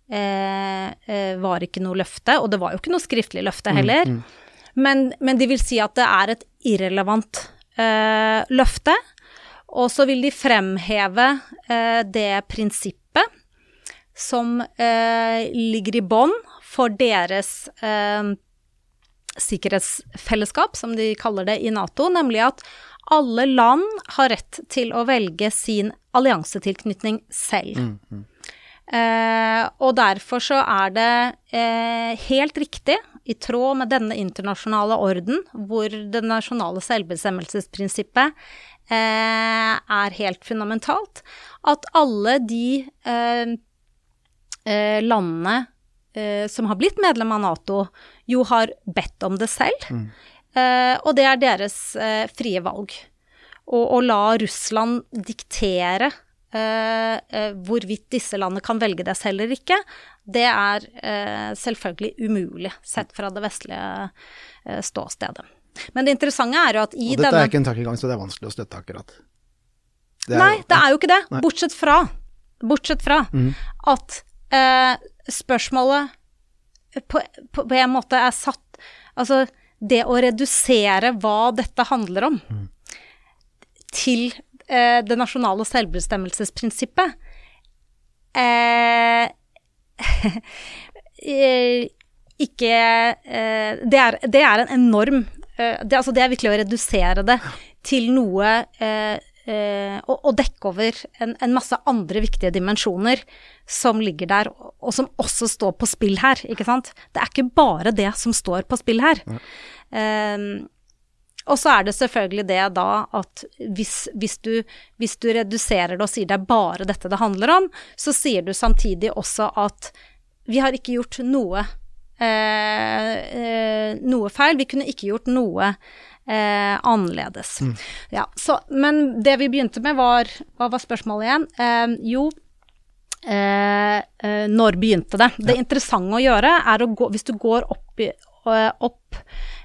[SPEAKER 2] var ikke noe løfte, og det var jo ikke noe skriftlig løfte mm, heller. Mm, mm. Men, men, de vil si at det er et irrelevant eh, løfte. Og så vil de fremheve eh, det prinsippet som eh, ligger i bånn for deres eh, sikkerhetsfellesskap, som de kaller det i Nato, nemlig at alle land har rett til å velge sin alliansetilknytning selv. Mm, mm. Eh, og derfor så er det eh, helt riktig, i tråd med denne internasjonale orden, hvor det nasjonale selvbestemmelsesprinsippet eh, er helt fundamentalt, at alle de eh, eh, landene eh, som har blitt medlem av Nato, jo har bedt om det selv. Mm. og det er deres frie valg. Å la Russland diktere hvorvidt disse landene kan velge det selv eller ikke, det er eh, selvfølgelig umulig sett fra det vestlige eh, ståstedet. Men det interessante er jo at i
[SPEAKER 1] Og dette
[SPEAKER 2] denne
[SPEAKER 1] er ikke en tankegang, så det er vanskelig å støtte akkurat. Det
[SPEAKER 2] Nei,
[SPEAKER 1] jo-
[SPEAKER 2] det er jo ikke det.
[SPEAKER 1] Nei.
[SPEAKER 2] Bortsett fra, bortsett fra at eh, spørsmålet på, på, på en måte er satt Altså, det å redusere hva dette handler om, til eh, det nasjonale selvbestemmelsesprinsippet eh, eh, ikke eh, det, er, det er en enorm eh, det, altså det er virkelig å redusere det til noe eh, eh, og, og dekke over en, en masse andre viktige dimensjoner som ligger der, og, og som også står på spill her, ikke sant. Det er ikke bare det som står på spill her. Eh, og så er det selvfølgelig det da at hvis, hvis, du, hvis du reduserer det og sier det er bare dette det handler om, så sier du samtidig også at vi har ikke gjort noe eh, eh, noe feil. Vi kunne ikke gjort noe eh, annerledes. Ja, så, men det vi begynte med, var Hva var spørsmålet igjen? Eh, jo, eh, eh, når begynte det? Det interessante å gjøre er å gå Hvis du går opp, opp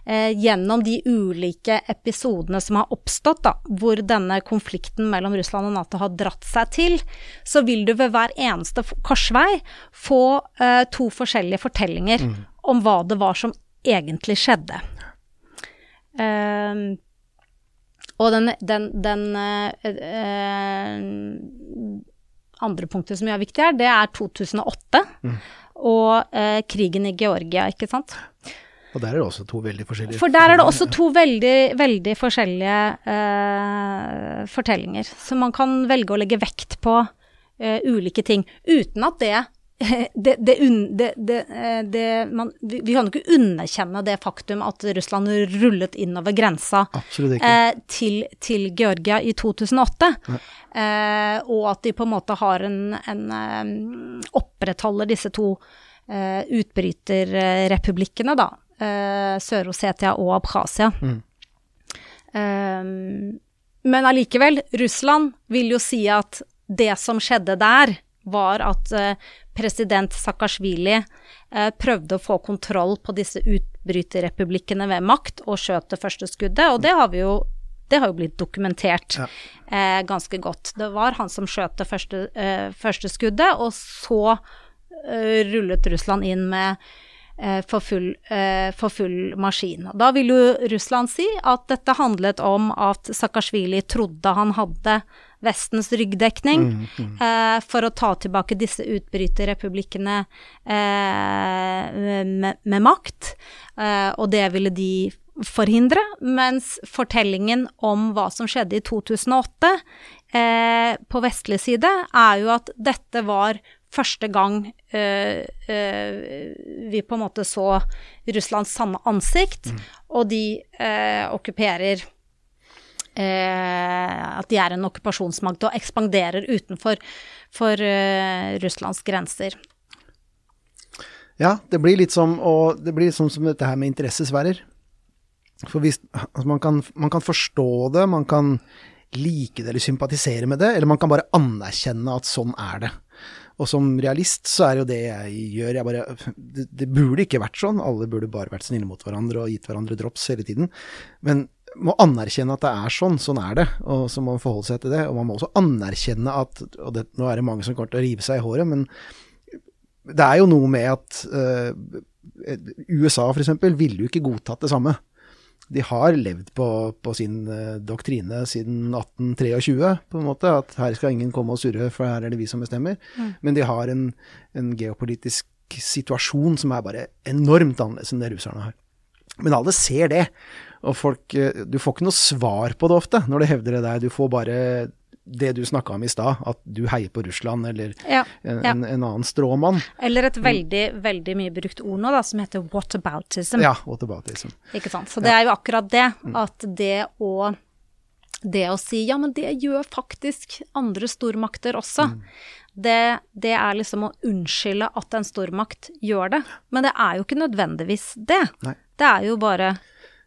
[SPEAKER 2] eh, gjennom de ulike episodene som har oppstått, da, hvor denne konflikten mellom Russland og Nato har dratt seg til, så vil du ved hver eneste korsvei få eh, to forskjellige fortellinger om hva det var som egentlig skjedde. Ehm, og den, den, den eh, eh, andre punktet som er viktig her, det er 2008 og eh, krigen i Georgia, ikke sant.
[SPEAKER 1] Og der er det også to veldig forskjellige
[SPEAKER 2] For der er det også to veldig, veldig forskjellige uh, fortellinger. Så man kan velge å legge vekt på uh, ulike ting, uten at det det, det, det, det, eh, man, vi, vi kan jo ikke underkjenne det faktum at Russland rullet innover grensa eh, til, til Georgia i 2008. Eh, og at de på en måte har en, en opprettholder disse to eh, utbryterrepublikkene, da. Eh, Sør-Ossetia og Abkhasia. Eh, men allikevel, Russland vil jo si at det som skjedde der, var at eh, president Saakashvili eh, prøvde å få kontroll på disse utbryterrepublikkene ved makt, og skjøt det første skuddet. Og det har vi jo det har jo blitt dokumentert
[SPEAKER 1] Ja.
[SPEAKER 2] eh, ganske godt. Det var han som skjøt det første, eh, første skuddet, og så eh, rullet Russland inn med for, full, eh, for full maskin. Da vil jo Russland si at dette handlet om at Saakashvili trodde han hadde Vestens ryggdekning eh, for å ta tilbake disse utbryterrepublikkene eh, med, med makt, eh, og det ville de forhindre, mens fortellingen om hva som skjedde i 2008 eh, på vestlig side, er jo at dette var første gang eh, eh, vi på en måte så Russlands sanne ansikt, og de eh, okkuperer eh, At de er en okkupasjonsmakt og ekspanderer utenfor for, Russlands grenser.
[SPEAKER 1] Ja, det blir litt som, og det blir som, som dette her med interessesfærer. For hvis, altså man, kan, man kan forstå det, man kan like det eller sympatisere med det, eller man kan bare anerkjenne at sånn er det. Og som realist så er jo det jeg gjør jeg bare, det, det burde ikke vært sånn, alle burde bare vært snille mot hverandre og gitt hverandre drops hele tiden. Men må anerkjenne at det er sånn, sånn er det, og så må man forholde seg til det. Og man må også anerkjenne at, og det, nå er det mange som kommer til å rive seg i håret, men det er jo noe med at uh, USA f.eks. ville jo ikke godtatt det samme. De har levd på, på sin eh, doktrine siden 1823, på en måte, at her skal ingen komme og surre, for her er det vi som bestemmer. Men de har en, en geopolitisk situasjon som er bare enormt annerledes enn det russerne har. Men alle ser det, og folk eh, Du får ikke noe svar på det ofte når du hevder det der. Du får bare det du snakka om i stad, at du heier på Russland, eller
[SPEAKER 2] Ja,
[SPEAKER 1] en,
[SPEAKER 2] ja.
[SPEAKER 1] en, en annen stråmann.
[SPEAKER 2] Eller et veldig, veldig mye brukt ord nå, da, som heter whataboutism.
[SPEAKER 1] Ja, whataboutism.
[SPEAKER 2] Ikke sant. Så det er jo akkurat det, at det å det å si ja, men det gjør faktisk andre stormakter også. Det, det er liksom å unnskylde at en stormakt gjør det. Men det er jo ikke nødvendigvis det.
[SPEAKER 1] Nei.
[SPEAKER 2] Det er jo bare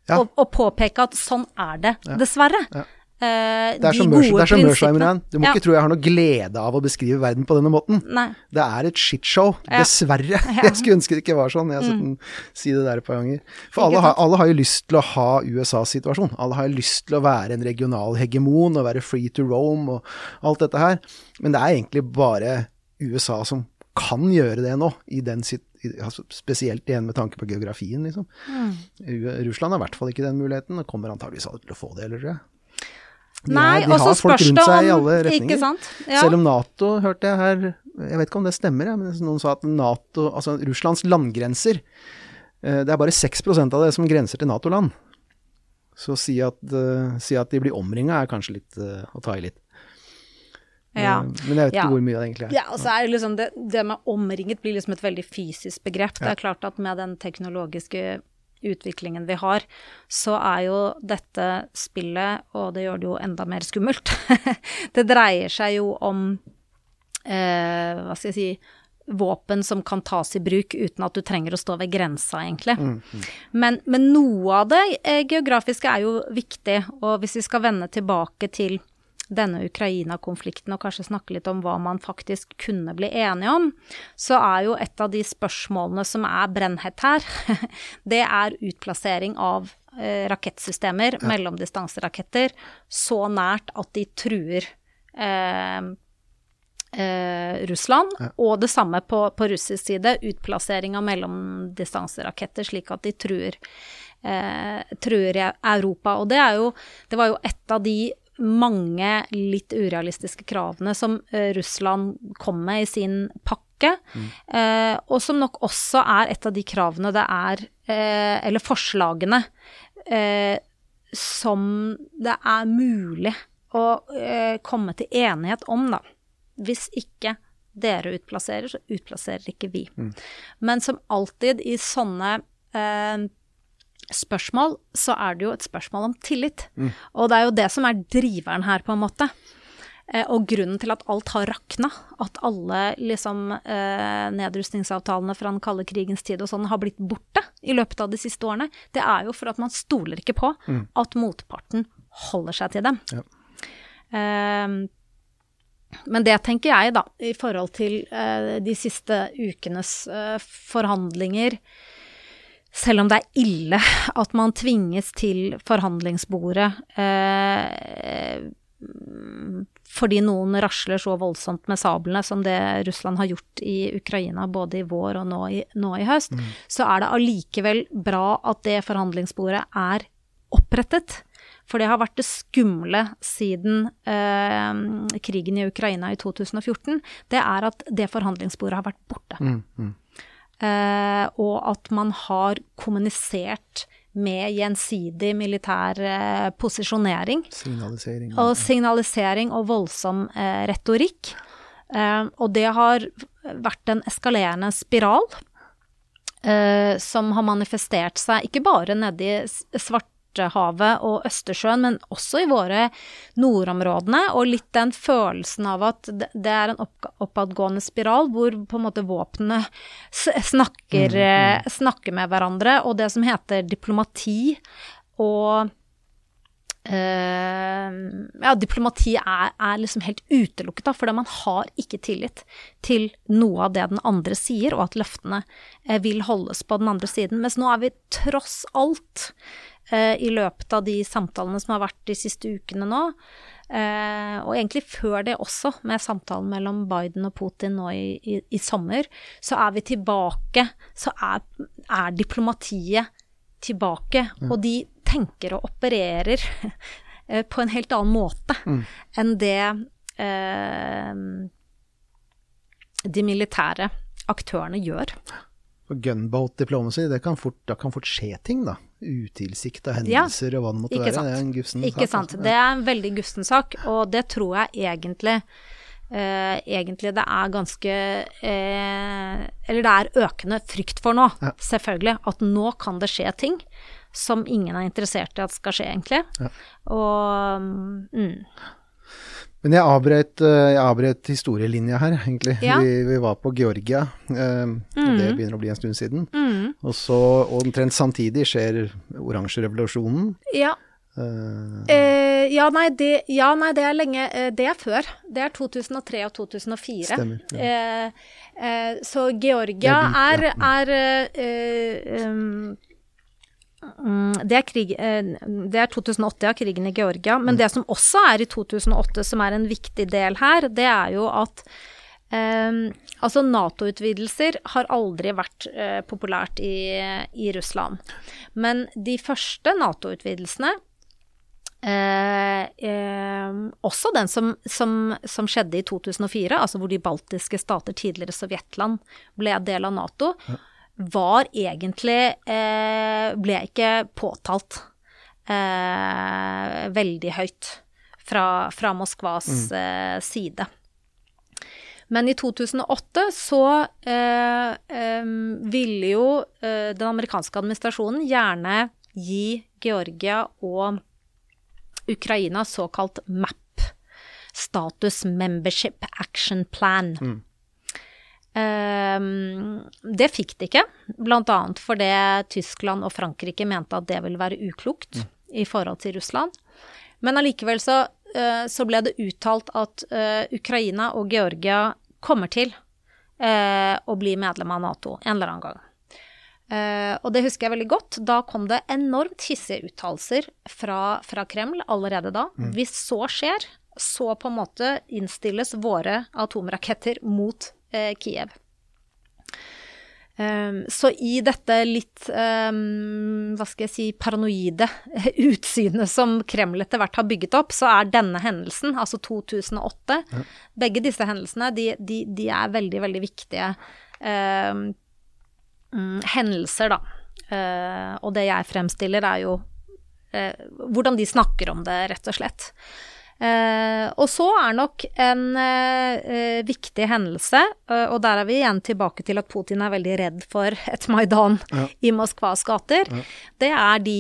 [SPEAKER 1] Ja.
[SPEAKER 2] å, å påpeke at sånn er det, dessverre.
[SPEAKER 1] Ja.
[SPEAKER 2] Eh,
[SPEAKER 1] Det er
[SPEAKER 2] de
[SPEAKER 1] som er
[SPEAKER 2] prinsippene.
[SPEAKER 1] Igjen. Du må
[SPEAKER 2] Ja.
[SPEAKER 1] ikke tro jeg har noe glede av å beskrive verden på denne måten.
[SPEAKER 2] Nei.
[SPEAKER 1] Det er et shitshow.
[SPEAKER 2] Ja.
[SPEAKER 1] Dessverre. Jeg skulle ønske det ikke var sånn. Jeg har sett den si det der et par ganger. For alle har, alle har jo lyst til å ha USAs situasjon. Alle har jo lyst til å være en regional hegemon og være free to roam og alt dette her. Men det er egentlig bare USA som kan gjøre det nå, i den sit i- altså spesielt igjen med tanke på geografien, liksom.
[SPEAKER 2] Mm.
[SPEAKER 1] Russland har i hvert fall ikke den muligheten, og kommer antageligvis aldri til å få det heller, tror jeg.
[SPEAKER 2] Nei,
[SPEAKER 1] ja, de har folk rundt seg
[SPEAKER 2] om, i
[SPEAKER 1] alle retninger.
[SPEAKER 2] Ja.
[SPEAKER 1] Selv om Nato, hørte jeg her, jeg vet ikke om det stemmer, men noen sa at Nato, altså Russlands landgrenser, eh, det er bare 6% av det som grenser til Nato-land. Så si at, eh, si at de blir omringa er kanskje litt eh, å ta i litt.
[SPEAKER 2] Ja.
[SPEAKER 1] Men jeg vet
[SPEAKER 2] Ja.
[SPEAKER 1] ikke hvor mye det egentlig er.
[SPEAKER 2] Ja, og så er det liksom det, det med omringet blir liksom et veldig fysisk begrep. Det er klart at med den teknologiske utviklingen vi har, så er jo dette spillet, og det gjør det jo enda mer skummelt, det dreier seg jo om eh, hva skal jeg si våpen som kan tas i bruk uten at du trenger å stå ved grensa, egentlig. Men, men noe av det eh, geografiske er jo viktig, og hvis vi skal vende tilbake til denne Ukraina-konflikten og kanskje snakke litt om hva man faktisk kunne bli enige om, så er jo et av de spørsmålene som er brennhett her, det er utplassering av eh, rakettsystemer, mellomdistanseraketter, så nært at de truer eh, eh, Russland, og det samme på, på russisk side, utplassering av mellomdistanseraketter slik at de truer, eh, truer Europa. Og det jo, det var jo et av de mange litt urealistiske kravene som eh, Russland kom med i sin pakke, eh, og som nok også er et av de kravene det er, eh, eller forslagene, eh, som det er mulig å komme til enighet om, da. Hvis ikke dere utplasserer, så utplasserer ikke vi. Men som alltid i sånne eh, spørsmål, så er det jo et spørsmål om tillit. Og det er jo det som er driveren her, på en måte. Eh, og grunnen til at alt har rakna, at alle liksom eh, nedrustningsavtalene fra den kalde krigens tid og sånn har blitt borte i løpet av de siste årene, det er jo for at man stoler ikke på at motparten holder seg til dem.
[SPEAKER 1] Ja.
[SPEAKER 2] Eh, men det tenker jeg, da, i forhold til eh, de siste ukenes eh, forhandlinger Selv om det er ille at man tvinges til forhandlingsbordet eh, fordi noen rasler så voldsomt med sablene som det Russland har gjort i Ukraina både i vår og nå i, nå i høst, så er det allikevel bra at det forhandlingsbordet er opprettet. For det har vært det skumle siden eh, krigen i Ukraina i 2014. Det er at det forhandlingsbordet har vært borte.
[SPEAKER 1] Mm, mm.
[SPEAKER 2] Eh, og at man har kommunisert med gjensidig militær eh, posisjonering.
[SPEAKER 1] Signalisering.
[SPEAKER 2] Og signalisering og voldsom eh, retorikk. Eh, og det har vært en eskalerende spiral eh, som har manifestert seg ikke bare nedi i S- Svartehavet og Østersjøen, men også i våre nordområdene. Og litt den følelsen av at det er en oppadgående spiral hvor på en måte våpnene snakker, snakker, mm. snakker med hverandre. Og det som heter diplomati og Uh, ja, diplomati er, er liksom helt utelukket, da, fordi man har ikke tillit til noe av det den andre sier, og at løftene eh, vil holdes på den andre siden. Mens nå er vi tross alt, eh, i løpet av de samtalene som har vært de siste ukene nå, eh, og egentlig før det også, med samtalen mellom Biden og Putin nå i, i, i sommer, så er vi tilbake, så er, er diplomatiet tilbake, og de tenker og opererer eh, på en helt annen måte enn det eh, de militære aktørene gjør.
[SPEAKER 1] Gunboat diplomacy, det kan fort, da kan fort skje ting, da. Utilsikta hendelser og hva det måtte
[SPEAKER 2] Ikke
[SPEAKER 1] være.
[SPEAKER 2] sant.
[SPEAKER 1] Det er en guffen
[SPEAKER 2] Ikke sant.
[SPEAKER 1] altså.
[SPEAKER 2] Det er en veldig gusten sak, og det tror jeg egentlig eh, egentlig det er ganske eh, Eller det er økende frykt for nå,
[SPEAKER 1] Ja.
[SPEAKER 2] selvfølgelig. At nå kan det skje ting som ingen er interessert i at skal skje, egentlig.
[SPEAKER 1] Ja.
[SPEAKER 2] Og mm,
[SPEAKER 1] Men jeg avbrøt, eh, jeg avbrøt historielinja her, egentlig.
[SPEAKER 2] Ja.
[SPEAKER 1] Vi, vi var på Georgia, eh, og det
[SPEAKER 2] Mhm.
[SPEAKER 1] begynner å bli en stund siden.
[SPEAKER 2] mm,
[SPEAKER 1] Og så omtrent samtidig skjer oransjerevolusjonen.
[SPEAKER 2] Ja. Uh, ja, nei, det, ja, nei, det, er lenge Det er før. Det er 2003 og 2004.
[SPEAKER 1] Stemmer. Ja.
[SPEAKER 2] Uh, så Georgia er, er um, det er, krig, det er 2008, ja, krigen i Georgia. Men mm. det som også er i 2008, som er en viktig del her, det er jo at Um, altså Nato-utvidelser har aldri vært uh, populært i, i, Russland. Men de første Nato-utvidelsene Eh, eh, også den som, som, som, skjedde i 2004, altså hvor de baltiske stater, tidligere Sovjetland, ble del av Nato, ja. Var egentlig eh, Ble ikke påtalt eh, veldig høyt fra, fra Moskvas mm. Eh, side. Men i 2008 så eh, ville jo den amerikanske administrasjonen gjerne gi Georgia og Ukraina såkalt MAP, Status Membership Action Plan. Mm. Um, det fikk de ikke, bl.a. fordi Tyskland og Frankrike mente at det ville være uklokt mm. i forhold til Russland. Men allikevel så, uh, så ble det uttalt at uh, Ukraina og Georgia kommer til uh, å bli medlem av Nato en eller annen gang. Og det husker jeg veldig godt. Da kom det enormt hissige uttalelser fra, fra, Kreml allerede da. Mm. Hvis så skjer, så på en måte innstilles våre atomraketter mot Kiev. Um, så i dette litt um, hva skal jeg si paranoide utsynet som Kreml etter hvert har bygget opp, så er denne hendelsen, altså 2008 ja. Begge disse hendelsene, de, de, de, er veldig, veldig viktige. Um, hendelser, da. Uh, og det jeg fremstiller, er jo uh, hvordan de snakker om det, rett og slett. Uh, og så er nok en viktig hendelse, og der er vi igjen tilbake til at Putin er veldig redd for et Maidan ja. i Moskvas gater. Ja. Det er de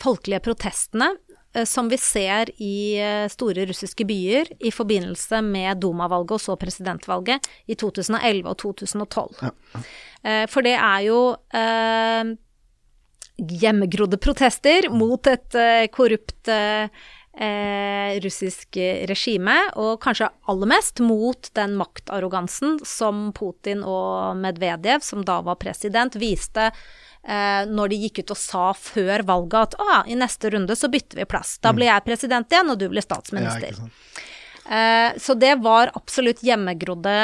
[SPEAKER 2] folkelige protestene Eh, som vi ser i eh, store russiske byer i forbindelse med Duma-valget og så presidentvalget i 2011 og 2012. Ja. Eh, for det er jo eh, hjemmegrodde protester mot et eh, korrupt eh, russisk regime, og kanskje aller mest mot den maktarrogansen som Putin og Medvedev, som da var president, viste eh, når de gikk ut og sa før valget at ah, i neste runde så bytter vi plass. Da blir jeg president igjen, og du blir statsminister. Ja, eh, så det var absolutt hjemmegrodde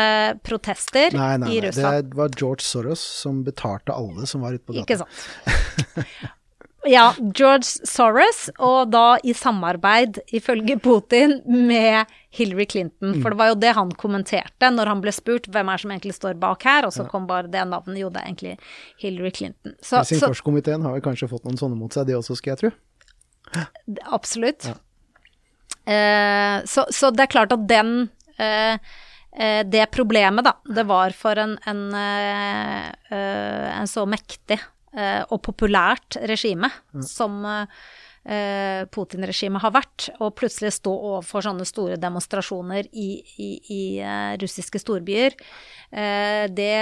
[SPEAKER 2] protester nei, nei, nei, i Russland.
[SPEAKER 1] Det var George Soros som betalte alle som var ute på gata.
[SPEAKER 2] Ikke sant. Ja, George Soros, og da i samarbeid, ifølge Putin, med Hillary Clinton. For det var jo det han kommenterte når han ble spurt hvem er som egentlig står bak her, og så kom bare det navnet. Jo, det er egentlig Hillary Clinton.
[SPEAKER 1] Så, Helsingforskomiteen har vel kanskje fått noen sånne mot seg, de også, skal jeg tro?
[SPEAKER 2] Absolutt. Ja. Eh, så, så, det er klart at den eh, eh det problemet, da, det var for en, en, eh, en så mektig og populært regime mm. som Putin-regimet har vært, og plutselig stå overfor sånne store demonstrasjoner i, i, i russiske storbyer, det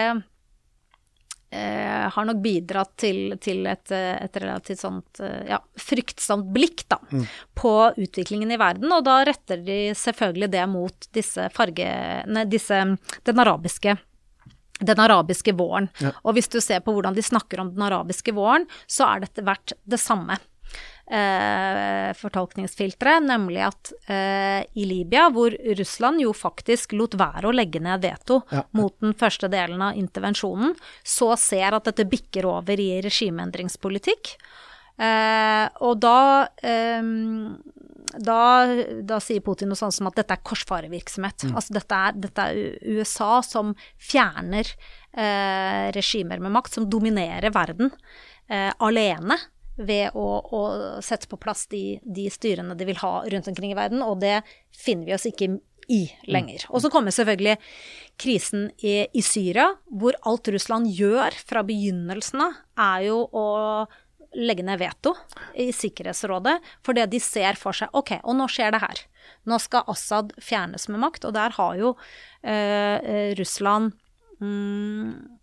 [SPEAKER 2] uh, har nok bidratt til, til et, et, relativt sånt ja, fryktsomt blikk da, mm. på utviklingen i verden, og da retter de selvfølgelig det mot disse fargene, disse, den arabiske den arabiske våren. Ja. Og hvis du ser på hvordan de snakker om den arabiske våren, så er dette vært det samme. Eh, fortolkningsfilteret, nemlig at eh, i Libya, hvor Russland jo faktisk lot være å legge ned veto ja. mot den første delen av intervensjonen, så ser at dette bikker over i regimeendringspolitikk. Eh, og da eh, da, da, sier Putin noe sånt som at dette er korsfarevirksomhet. Mm. Altså dette er, dette er, USA som fjerner eh, regimer med makt, som dominerer verden eh, alene ved å, å, sette på plass de, de, styrene de vil ha rundt omkring i verden, og det finner vi oss ikke i lenger. Mm. Og så kommer selvfølgelig krisen i, i Syria, hvor alt Russland gjør fra begynnelsen av, er jo å legge ned veto i Sikkerhetsrådet fordi de ser for seg ok, og nå skjer det her. Nå skal Assad fjernes med makt, og der har jo eh, Russland mm,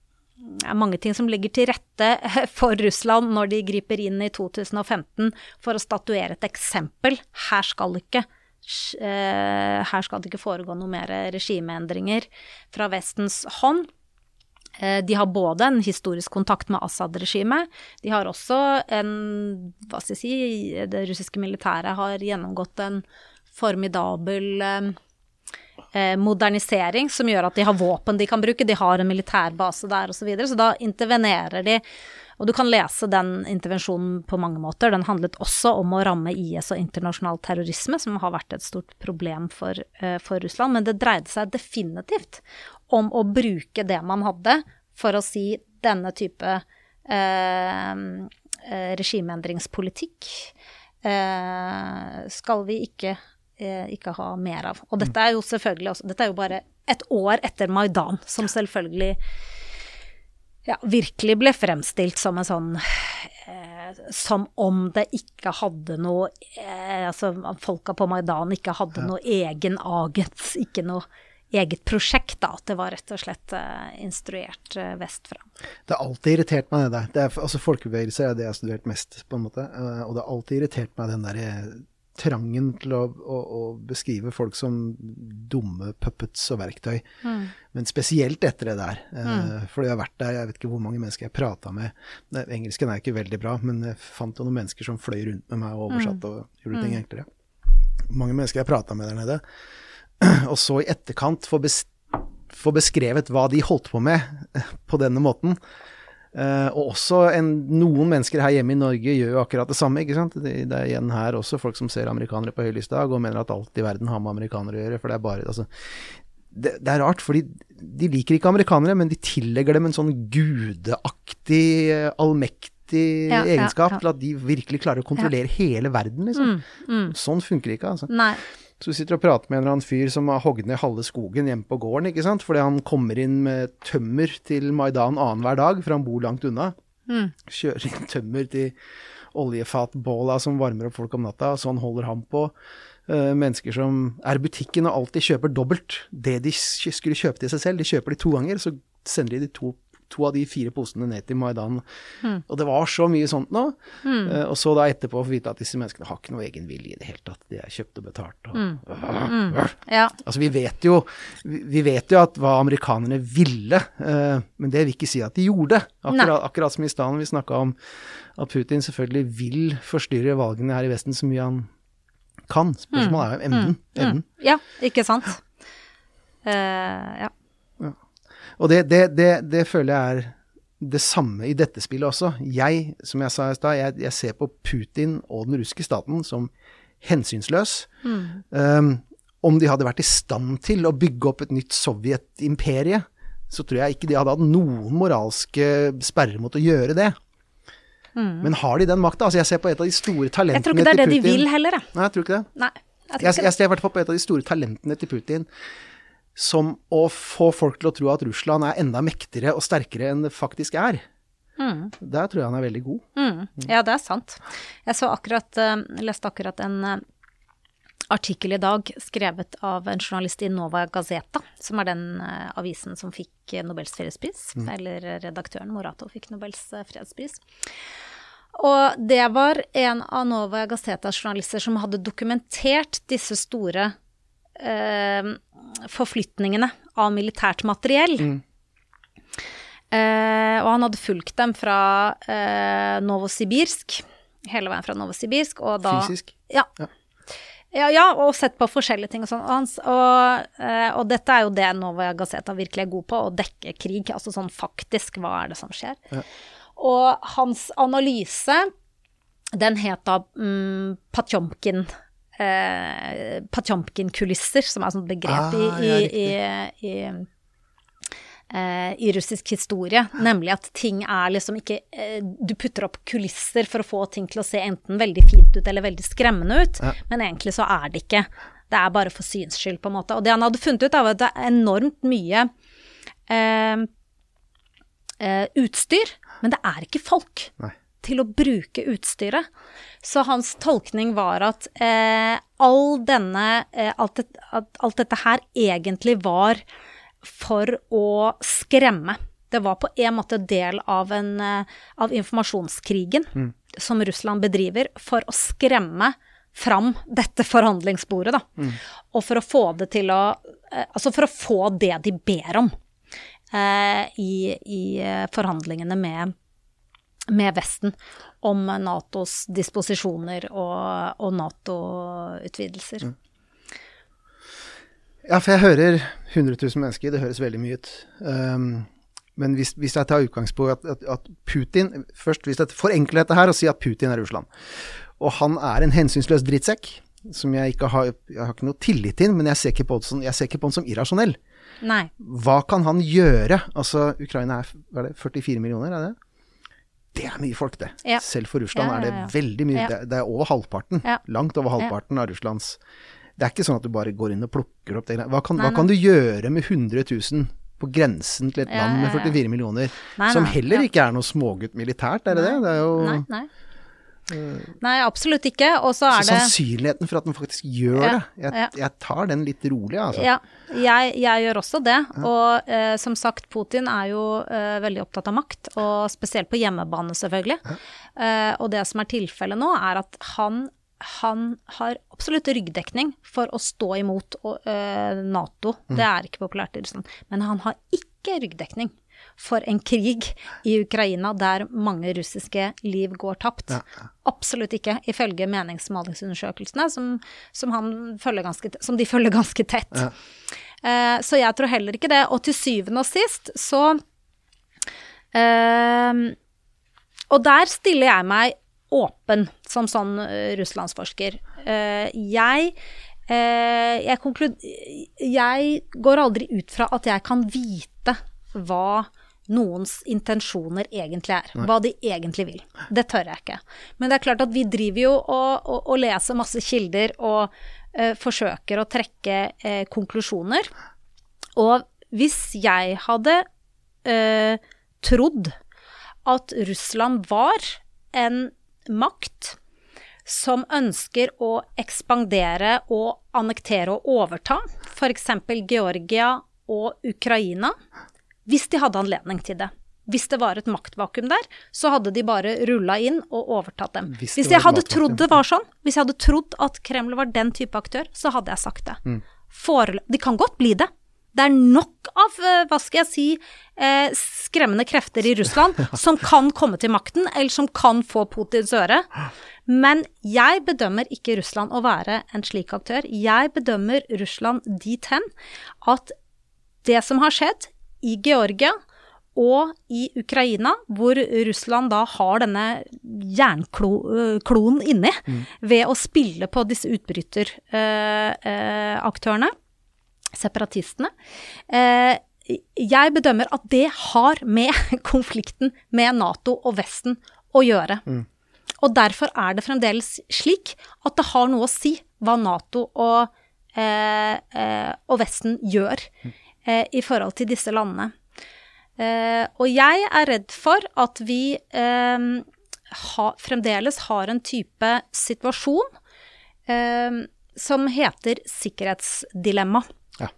[SPEAKER 2] er mange ting som ligger til rette for Russland når de griper inn i 2015 for å statuere et eksempel. Her skal ikke eh, her skal det ikke foregå noe mer regimeendringer fra Vestens hånd. Eh, de har både en historisk kontakt med Assad-regimet, de har også en Hva skal jeg si Det russiske militæret har gjennomgått en formidabel eh, eh, modernisering som gjør at de har våpen de kan bruke, de har en militærbase der osv. Så, videre, så da intervenerer de. Og du kan lese den intervensjonen på mange måter. Den handlet også om å ramme IS og internasjonal terrorisme, som har vært et stort problem for, eh, for Russland. Men det dreide seg definitivt om å bruke det man hadde, for å si denne type eh, regimeendringspolitikk uh, skal vi ikke Eh, ikke ha mer av. Og dette er jo selvfølgelig også Dette er jo bare et år etter Maidan, som selvfølgelig ja, virkelig ble fremstilt som en sånn eh, Som om det ikke hadde noe eh, Altså folka på Maidan ikke hadde ja. noe egen aget, ikke noe eget prosjekt, da. At det var rett og slett eh, instruert uh, vestfra.
[SPEAKER 1] Det har alltid irritert meg, det der. altså Folkebevegelser er det jeg har studert mest, på en måte. Uh, og det har alltid irritert meg, den derre trangen til å, å, å, beskrive folk som dumme puppets og verktøy. Mm. Men spesielt etter det der. Eh, mm. For jeg har vært der, jeg vet ikke hvor mange mennesker jeg prata med. Engelsken er ikke veldig bra, men jeg fant jo noen mennesker som fløy rundt med meg og mm. og gjorde ting mm. enklere. Mange mennesker jeg prata med der nede. Og så i etterkant få, bes få beskrevet hva de holdt på med på denne måten. Uh, og også en, noen mennesker her hjemme i Norge gjør jo akkurat det samme. ikke sant? Det, det, er igjen her også folk som ser amerikanere på høylysdag og mener at alt i verden har med amerikanere å gjøre. For det er bare altså, det, det, er rart, fordi de liker ikke amerikanere, men de tillegger dem en sånn gudeaktig, allmektig ja, egenskap ja, ja. til at de virkelig klarer å kontrollere hele verden, liksom. Mm, mm. Sånn funker det ikke, altså.
[SPEAKER 2] Nei.
[SPEAKER 1] Så du sitter og prater med en eller annen fyr som har hogd ned halve skogen hjemme på gården, ikke sant, fordi han kommer inn med tømmer til Maidan annenhver dag, for han bor langt unna. Mm. Kjører inn tømmer til oljefatbåla som varmer opp folk om natta, og sånn holder han på. Uh, mennesker som er i butikken og alltid kjøper dobbelt. Det de skulle kjøpe til seg selv, de kjøper de to ganger, så sender de de to to av de fire posene ned til Maidan. Mm. Og det var så mye sånt nå. Mm. Uh, og så da etterpå få vite at disse menneskene har ikke noe egen vilje i det hele tatt. De er kjøpt og betalt. Og, mm.
[SPEAKER 2] uh, ja.
[SPEAKER 1] Altså vi vet, jo, vi, vet jo at hva amerikanerne ville, uh, men det vil ikke si at de gjorde. Akkurat, akkurat som i stedet vi snakka om at Putin selvfølgelig vil forstyrre valgene her i Vesten så mye han kan. Spørsmålet er jo mm. evnen.
[SPEAKER 2] Mm. Ja, ikke sant. ja.
[SPEAKER 1] Og det, det, det, det, føler jeg er det samme i dette spillet også. Jeg, som jeg sa i stad, jeg, jeg, ser på Putin og den russiske staten som hensynsløs. Mm. Um, om de hadde vært i stand til å bygge opp et nytt Sovjet-imperie, så tror jeg ikke de hadde hatt noen moralske sperrer mot å gjøre det. Mm. Men har de den makta? Altså jeg ser på et av de store talentene til Putin Jeg tror
[SPEAKER 2] ikke det er det de vil heller,
[SPEAKER 1] jeg. Nei, jeg tror ikke det.
[SPEAKER 2] Nei,
[SPEAKER 1] jeg, jeg, jeg ser i hvert fall på et av de store talentene til Putin som å få folk til å tro at Russland er enda mektigere og sterkere enn det faktisk er. Mm. Der tror jeg han er veldig god.
[SPEAKER 2] Mm. Ja, det er sant. Jeg så akkurat, uh, leste akkurat en uh, artikkel i dag skrevet av en journalist i Nova Gazeta, som er den uh, avisen som fikk Nobels fredspris. Mm. Eller redaktøren Morato fikk Nobels fredspris. Og det var en av Nova Gazetas journalister som hadde dokumentert disse store eh, forflytningene av militært materiell. Mm. Eh, og han hadde fulgt dem fra eh, Novosibirsk, hele veien fra Novosibirsk, og da
[SPEAKER 1] Fysisk?
[SPEAKER 2] Ja. ja. Ja, ja, og sett på forskjellige ting og sånn. Og, og, eh, og, dette er jo det Novaja Gazeta virkelig er god på, å dekke krig. Altså sånn faktisk, hva er det som skjer? Ja. Og hans analyse, den het da mm, Patjomkin eh, Patjomkin-kulisser, som er et sånt begrep ah, i, i, i, eh, i, russisk historie. Nemlig at ting er liksom ikke eh, Du putter opp kulisser for å få ting til å se enten veldig fint ut eller veldig skremmende ut, ja. men egentlig så er det ikke. Det er bare for syns skyld, på en måte. Og det han hadde funnet ut, var at det er enormt mye eh, eh, utstyr, men det er ikke folk. Nei til å bruke utstyret. Så hans tolkning var at eh, all denne eh, alt, det, alt, dette her egentlig var for å skremme. Det var på en måte del av, en, eh, av informasjonskrigen
[SPEAKER 1] Mm.
[SPEAKER 2] som Russland bedriver for å skremme fram dette forhandlingsbordet, da.
[SPEAKER 1] Mm.
[SPEAKER 2] Og for å få det til å eh, Altså for å få det de ber om eh, i, i eh, forhandlingene med, med Vesten om Natos disposisjoner og, og Nato-utvidelser.
[SPEAKER 1] Mm. Ja, for jeg hører 100 000 mennesker, det høres veldig mye ut. Um, men hvis, hvis jeg tar utgangspunkt at, at, at Putin Først, hvis jeg forenkler dette her og sier at Putin er Russland, og han er en hensynsløs drittsekk som jeg ikke har, jeg har ikke noe tillit til, men jeg ser ikke på, som- ser ikke på han som irrasjonell.
[SPEAKER 2] Nei.
[SPEAKER 1] Hva kan han gjøre? Altså, Ukraina er, er det, 44 millioner, er det? Det er mye folk, det.
[SPEAKER 2] Ja.
[SPEAKER 1] Selv for Russland
[SPEAKER 2] Ja, ja,
[SPEAKER 1] er det veldig mye. Det, det er over halvparten. Langt over halvparten av Russlands Det er ikke sånn at du bare går inn og plukker opp det. Hva kan,
[SPEAKER 2] Nei,
[SPEAKER 1] hva kan du gjøre med 100 000 på grensen til et land med
[SPEAKER 2] ja, ja.
[SPEAKER 1] 44 millioner,
[SPEAKER 2] Nei,
[SPEAKER 1] som heller ikke er noe smågutt militært, er det det? Det er jo
[SPEAKER 2] Nei, nei. Nei, absolutt ikke. Og så
[SPEAKER 1] så
[SPEAKER 2] er det
[SPEAKER 1] sannsynligheten for at den faktisk gjør
[SPEAKER 2] Ja,
[SPEAKER 1] det. Jeg,
[SPEAKER 2] ja.
[SPEAKER 1] jeg tar den litt rolig, altså.
[SPEAKER 2] Ja, jeg, jeg gjør også det. Og eh, som sagt, Putin er jo eh, veldig opptatt av makt, og spesielt på hjemmebane, selvfølgelig. Eh, og det som er tilfellet nå, er at han, han har absolutt ryggdekning for å stå imot eh, Nato. Det er ikke populært i Russland. Men han har ikke ryggdekning for en krig i Ukraina der mange russiske liv går tapt. Absolutt ikke, ifølge meningsmålingsundersøkelsene, som, som, ganske, som de følger ganske tett. Eh, så jeg tror heller ikke det. Og til syvende og sist så eh, Og der stiller jeg meg åpen som sånn eh, russlandsforsker. Eh, jeg eh, jeg, jeg går aldri ut fra at jeg kan vite hva noens intensjoner egentlig er. Hva de egentlig vil. Det tør jeg ikke. Men det er klart at vi driver jo og, og, og leser masse kilder og eh, forsøker å trekke eh, konklusjoner. Og hvis jeg hadde eh, trodd at Russland var en makt som ønsker å ekspandere og annektere og overta f.eks. Georgia og Ukraina, hvis de hadde anledning til det. Hvis det var et maktvakuum der, så hadde de bare rulla inn og overtatt dem.
[SPEAKER 1] Hvis
[SPEAKER 2] Hvis, jeg hadde trodd det var sånn, hvis jeg hadde trodd at Kreml var den type aktør, så hadde jeg sagt det.
[SPEAKER 1] Mm.
[SPEAKER 2] Forelø- de kan godt bli det. Det er nok av, eh, hva skal jeg si, eh, skremmende krefter i Russland som kan komme til makten, eller som kan få Putins øre. Men jeg bedømmer ikke Russland å være en slik aktør. Jeg bedømmer Russland dit hen at det som har skjedd i Georgia og i Ukraina, hvor Russland da har denne jernkloen inni ved å spille på disse utbryteraktørene, separatistene. Eh, jeg bedømmer at det har med konflikten med Nato og Vesten å gjøre. Og derfor er det fremdeles slik at det har noe å si hva Nato og, eh, eh, og Vesten gjør eh, i forhold til disse landene. Eh, og jeg er redd for at vi eh, ha, fremdeles har en type situasjon eh, som heter sikkerhetsdilemma.
[SPEAKER 1] Ja.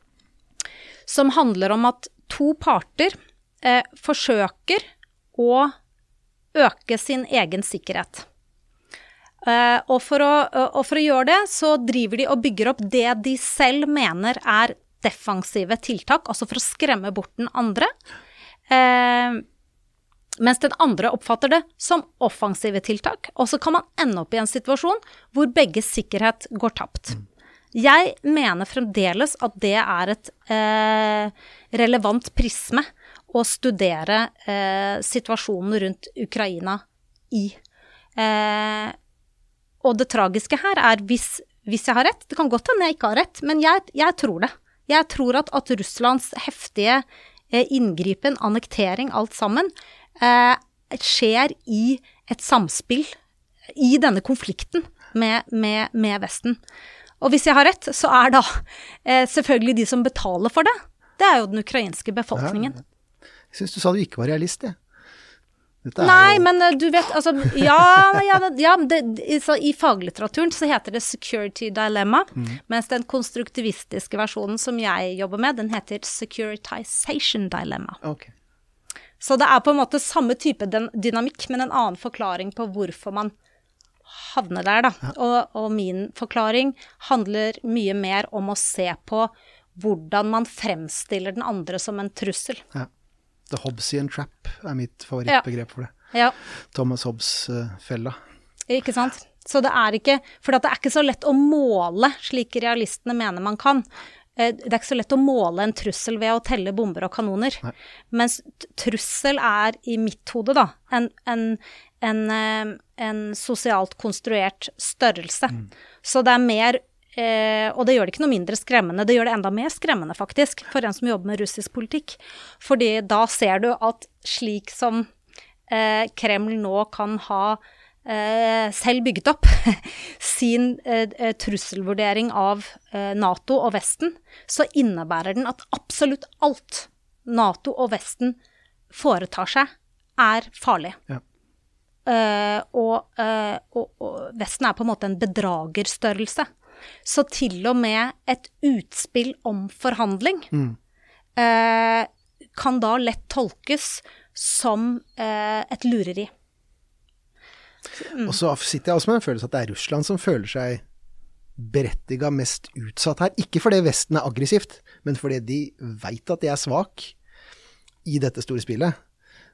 [SPEAKER 2] Som handler om at to parter eh, forsøker å øke sin egen sikkerhet. Eh, og, for å, og for å gjøre det, så driver de og bygger opp det de selv mener er defensive tiltak, altså for å skremme bort den andre. Eh, mens den andre oppfatter det som offensive tiltak. Og så kan man ende opp i en situasjon hvor begges sikkerhet går tapt. Jeg mener fremdeles at det er et eh, relevant prisme å studere eh, situasjonen rundt Ukraina i. Eh, og det tragiske her er, hvis, hvis jeg har rett, det kan godt hende jeg ikke har rett, men jeg, jeg tror det. Jeg tror at, at Russlands heftige eh, inngripen, annektering, alt sammen, eh, skjer i et samspill i denne konflikten med, med, med Vesten. Og hvis jeg har rett, så er da eh, selvfølgelig de som betaler for det, det er jo den ukrainske befolkningen.
[SPEAKER 1] Jeg syns du sa du ikke var realist, jeg.
[SPEAKER 2] Nei,
[SPEAKER 1] jo-
[SPEAKER 2] men eh, du vet, altså Ja, ja, ja det, i- så I faglitteraturen så heter det 'security dilemma', mens den konstruktivistiske versjonen som jeg jobber med, den heter 'securitization dilemma'.
[SPEAKER 1] Ok.
[SPEAKER 2] Så det er på en måte samme type dynamikk, men en annen forklaring på hvorfor man havner der, da. Ja. Og, og, min forklaring handler mye mer om å se på hvordan man fremstiller den andre som en trussel. Ja.
[SPEAKER 1] The Hobbesian trap er mitt favorittbegrep for det. Ja. Thomas Hobbes-fella.
[SPEAKER 2] Ikke sant. Så det er ikke For det er ikke så lett å måle slik realistene mener man kan. Uh, det er ikke så lett å måle en trussel ved å telle bomber og kanoner. Nei. Mens trussel er i mitt hode, da, en, en, en, uh, en sosialt konstruert størrelse. Mm. Så det er mer Eh, og det gjør det ikke noe mindre skremmende, det gjør det enda mer skremmende, faktisk, for en som jobber med russisk politikk. Fordi da ser du at slik som eh, Kreml nå kan ha eh, selv bygget opp sin eh, eh, trusselvurdering av eh, Nato og Vesten, så innebærer den at absolutt alt Nato og Vesten foretar seg, er farlig. Ja. Og, og, og Vesten er på en måte en bedragerstørrelse. Så til og med et utspill om forhandling mm. eh, kan da lett tolkes som eh, et lureri.
[SPEAKER 1] Mm. Og så sitter jeg også med en følelse at det er Russland som føler seg berettiga mest utsatt her. Ikke fordi Vesten er aggressivt, men fordi de veit at de er svak i dette store spillet.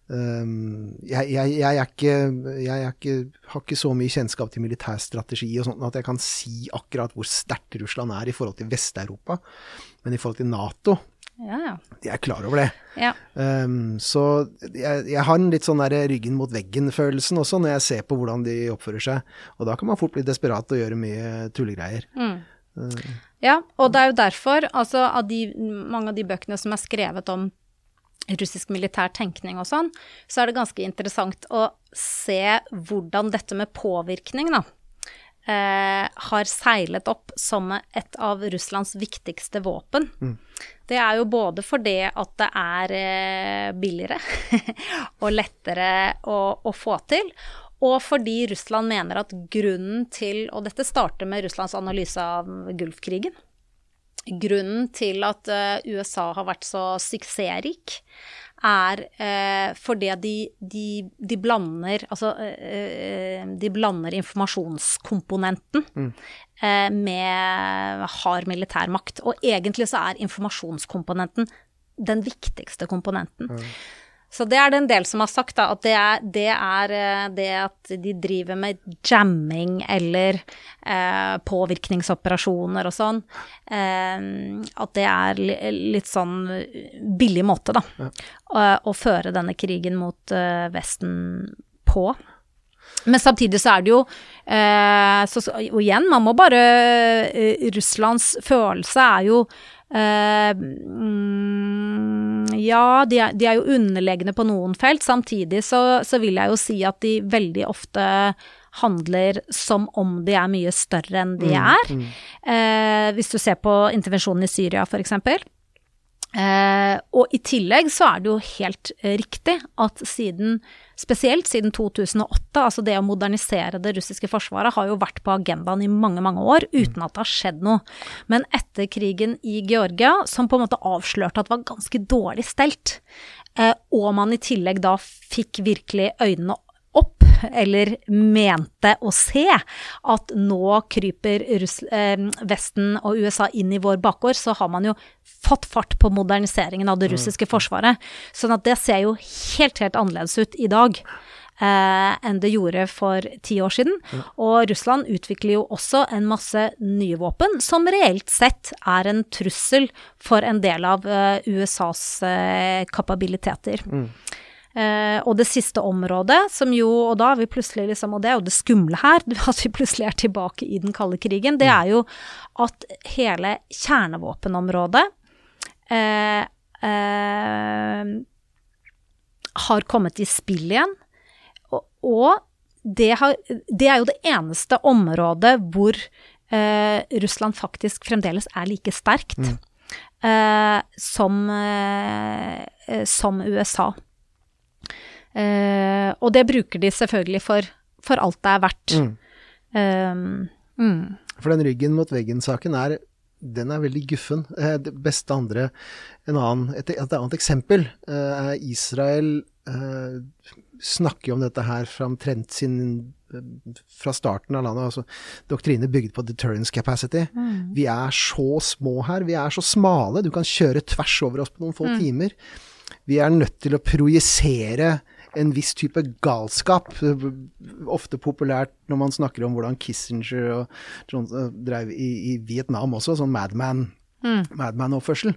[SPEAKER 1] Um, jeg, jeg, jeg, er ikke, jeg er ikke, har ikke så mye kjennskap til militærstrategi og sånt at jeg kan si akkurat hvor sterkt Russland er i forhold til Vest-Europa. Men i forhold til Nato ja, ja. De er klar over det. Ja. Um, så jeg, har en litt sånn der ryggen mot veggen-følelsen også når jeg ser på hvordan de oppfører seg. Og da kan man fort bli desperat og gjøre mye tullegreier. Mm.
[SPEAKER 2] Uh. Ja, og det er jo derfor, altså av de, mange av de bøkene som er skrevet om russisk militær tenkning og sånn, så er det ganske interessant å se hvordan dette med påvirkning, da, eh, har seilet opp som et av Russlands viktigste våpen. Mm. Det er jo både fordi at det er eh, billigere og lettere å, å, få til, og fordi Russland mener at grunnen til Og dette starter med Russlands analyse av Gulfkrigen grunnen til at uh, USA har vært så suksessrik, er eh, fordi de, de, de, blander Altså, eh, de blander informasjonskomponenten mm. med hard militær makt. Og egentlig så er informasjonskomponenten den viktigste komponenten. Mm. Så det er det en del som har sagt, da, at det er, det er eh, det, at de driver med jamming eller eh, påvirkningsoperasjoner og sånn. Eh, at det er litt sånn billig måte, da, ja. å, å, føre denne krigen mot uh, Vesten på. Men samtidig så er det jo eh, så, Og igjen, man må bare uh, Russlands følelse er jo Uh, ja, de er, de er, jo underlegne på noen felt. Samtidig så, så, vil jeg jo si at de veldig ofte handler som om de er mye større enn de mm, er. Mm. Uh, hvis du ser på intervensjonen i Syria, f.eks. Uh, og i tillegg så er det jo helt riktig at siden spesielt siden 2008. Altså det å modernisere det russiske forsvaret har jo vært på agendaen i mange, mange år uten at det har skjedd noe. Men etter krigen i Georgia, som på en måte avslørte at det var ganske dårlig stelt, eh, og man i tillegg da fikk virkelig øynene eller mente å se, at nå kryper Russ eh, Vesten og USA inn i vår bakgård, så har man jo fått fart på moderniseringen av det mm. russiske forsvaret. Sånn at det ser jo helt, helt annerledes ut i dag. Eh, enn det gjorde for ti år siden. Og Russland utvikler jo også en masse nye våpen, som reelt sett er en trussel for en del av eh, USAs eh, kapabiliteter. Mm. Uh, og det siste området, som jo Og da er vi plutselig liksom Og det er jo det skumle her, at vi plutselig er tilbake i den kalde krigen. Det er jo at hele kjernevåpenområdet eh, eh, har kommet i spill igjen. Og, og det, har, det, er jo det eneste området hvor Russland faktisk fremdeles er like sterkt mm. som, som USA. Uh, og det bruker de selvfølgelig for, for alt det er verdt. Mm.
[SPEAKER 1] Um, mm. For den ryggen mot veggen-saken er den er veldig guffen. Eh, det beste andre en annen, et, et, annet eksempel er Israel eh, snakker jo om dette her fra omtrent sin fra starten av landet. altså Doktrine bygd på deterrence capacity. Mm. Vi er så små her. Vi er så smale. Du kan kjøre tvers over oss på noen få mm. timer. Vi er nødt til å projisere en viss type galskap. Ofte populært når man snakker om hvordan Kissinger og Johnson drev i, i, Vietnam også, sånn madman, mm. madman-oppførsel.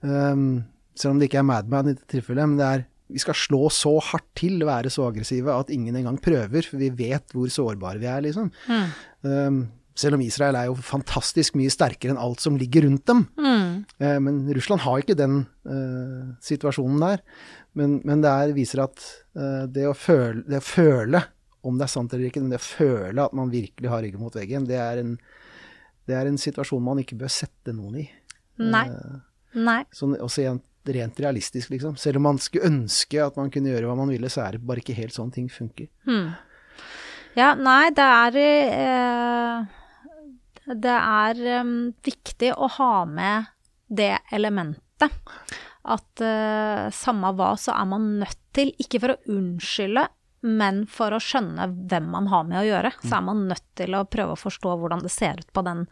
[SPEAKER 1] Um, selv om det ikke er madman i dette tilfellet, men det er vi skal slå så hardt til, være så aggressive, at ingen engang prøver, for vi vet hvor sårbare vi er, liksom. Mm. Um, selv om Israel er jo fantastisk mye sterkere enn alt som ligger rundt dem. Mm. Uh, men Russland har ikke den uh, situasjonen der. Men, men det er, viser at uh, det, å føle, det, å føle, om det er sant eller ikke, men det å føle at man virkelig har ryggen mot veggen, det er en, det er en situasjon man ikke bør sette noen i.
[SPEAKER 2] Nei. Nei.
[SPEAKER 1] Sånn, også igjen, rent realistisk, liksom. Selv om man skulle ønske at man kunne gjøre hva man ville, så er det bare ikke helt sånn ting funker. Mm.
[SPEAKER 2] Ja, nei, det er eh, Det er um, viktig å ha med det elementet. At uh, samme hva, så er man nødt til, ikke for å unnskylde, men for å skjønne hvem man har med å gjøre, så er man nødt til å prøve å forstå hvordan det ser ut på den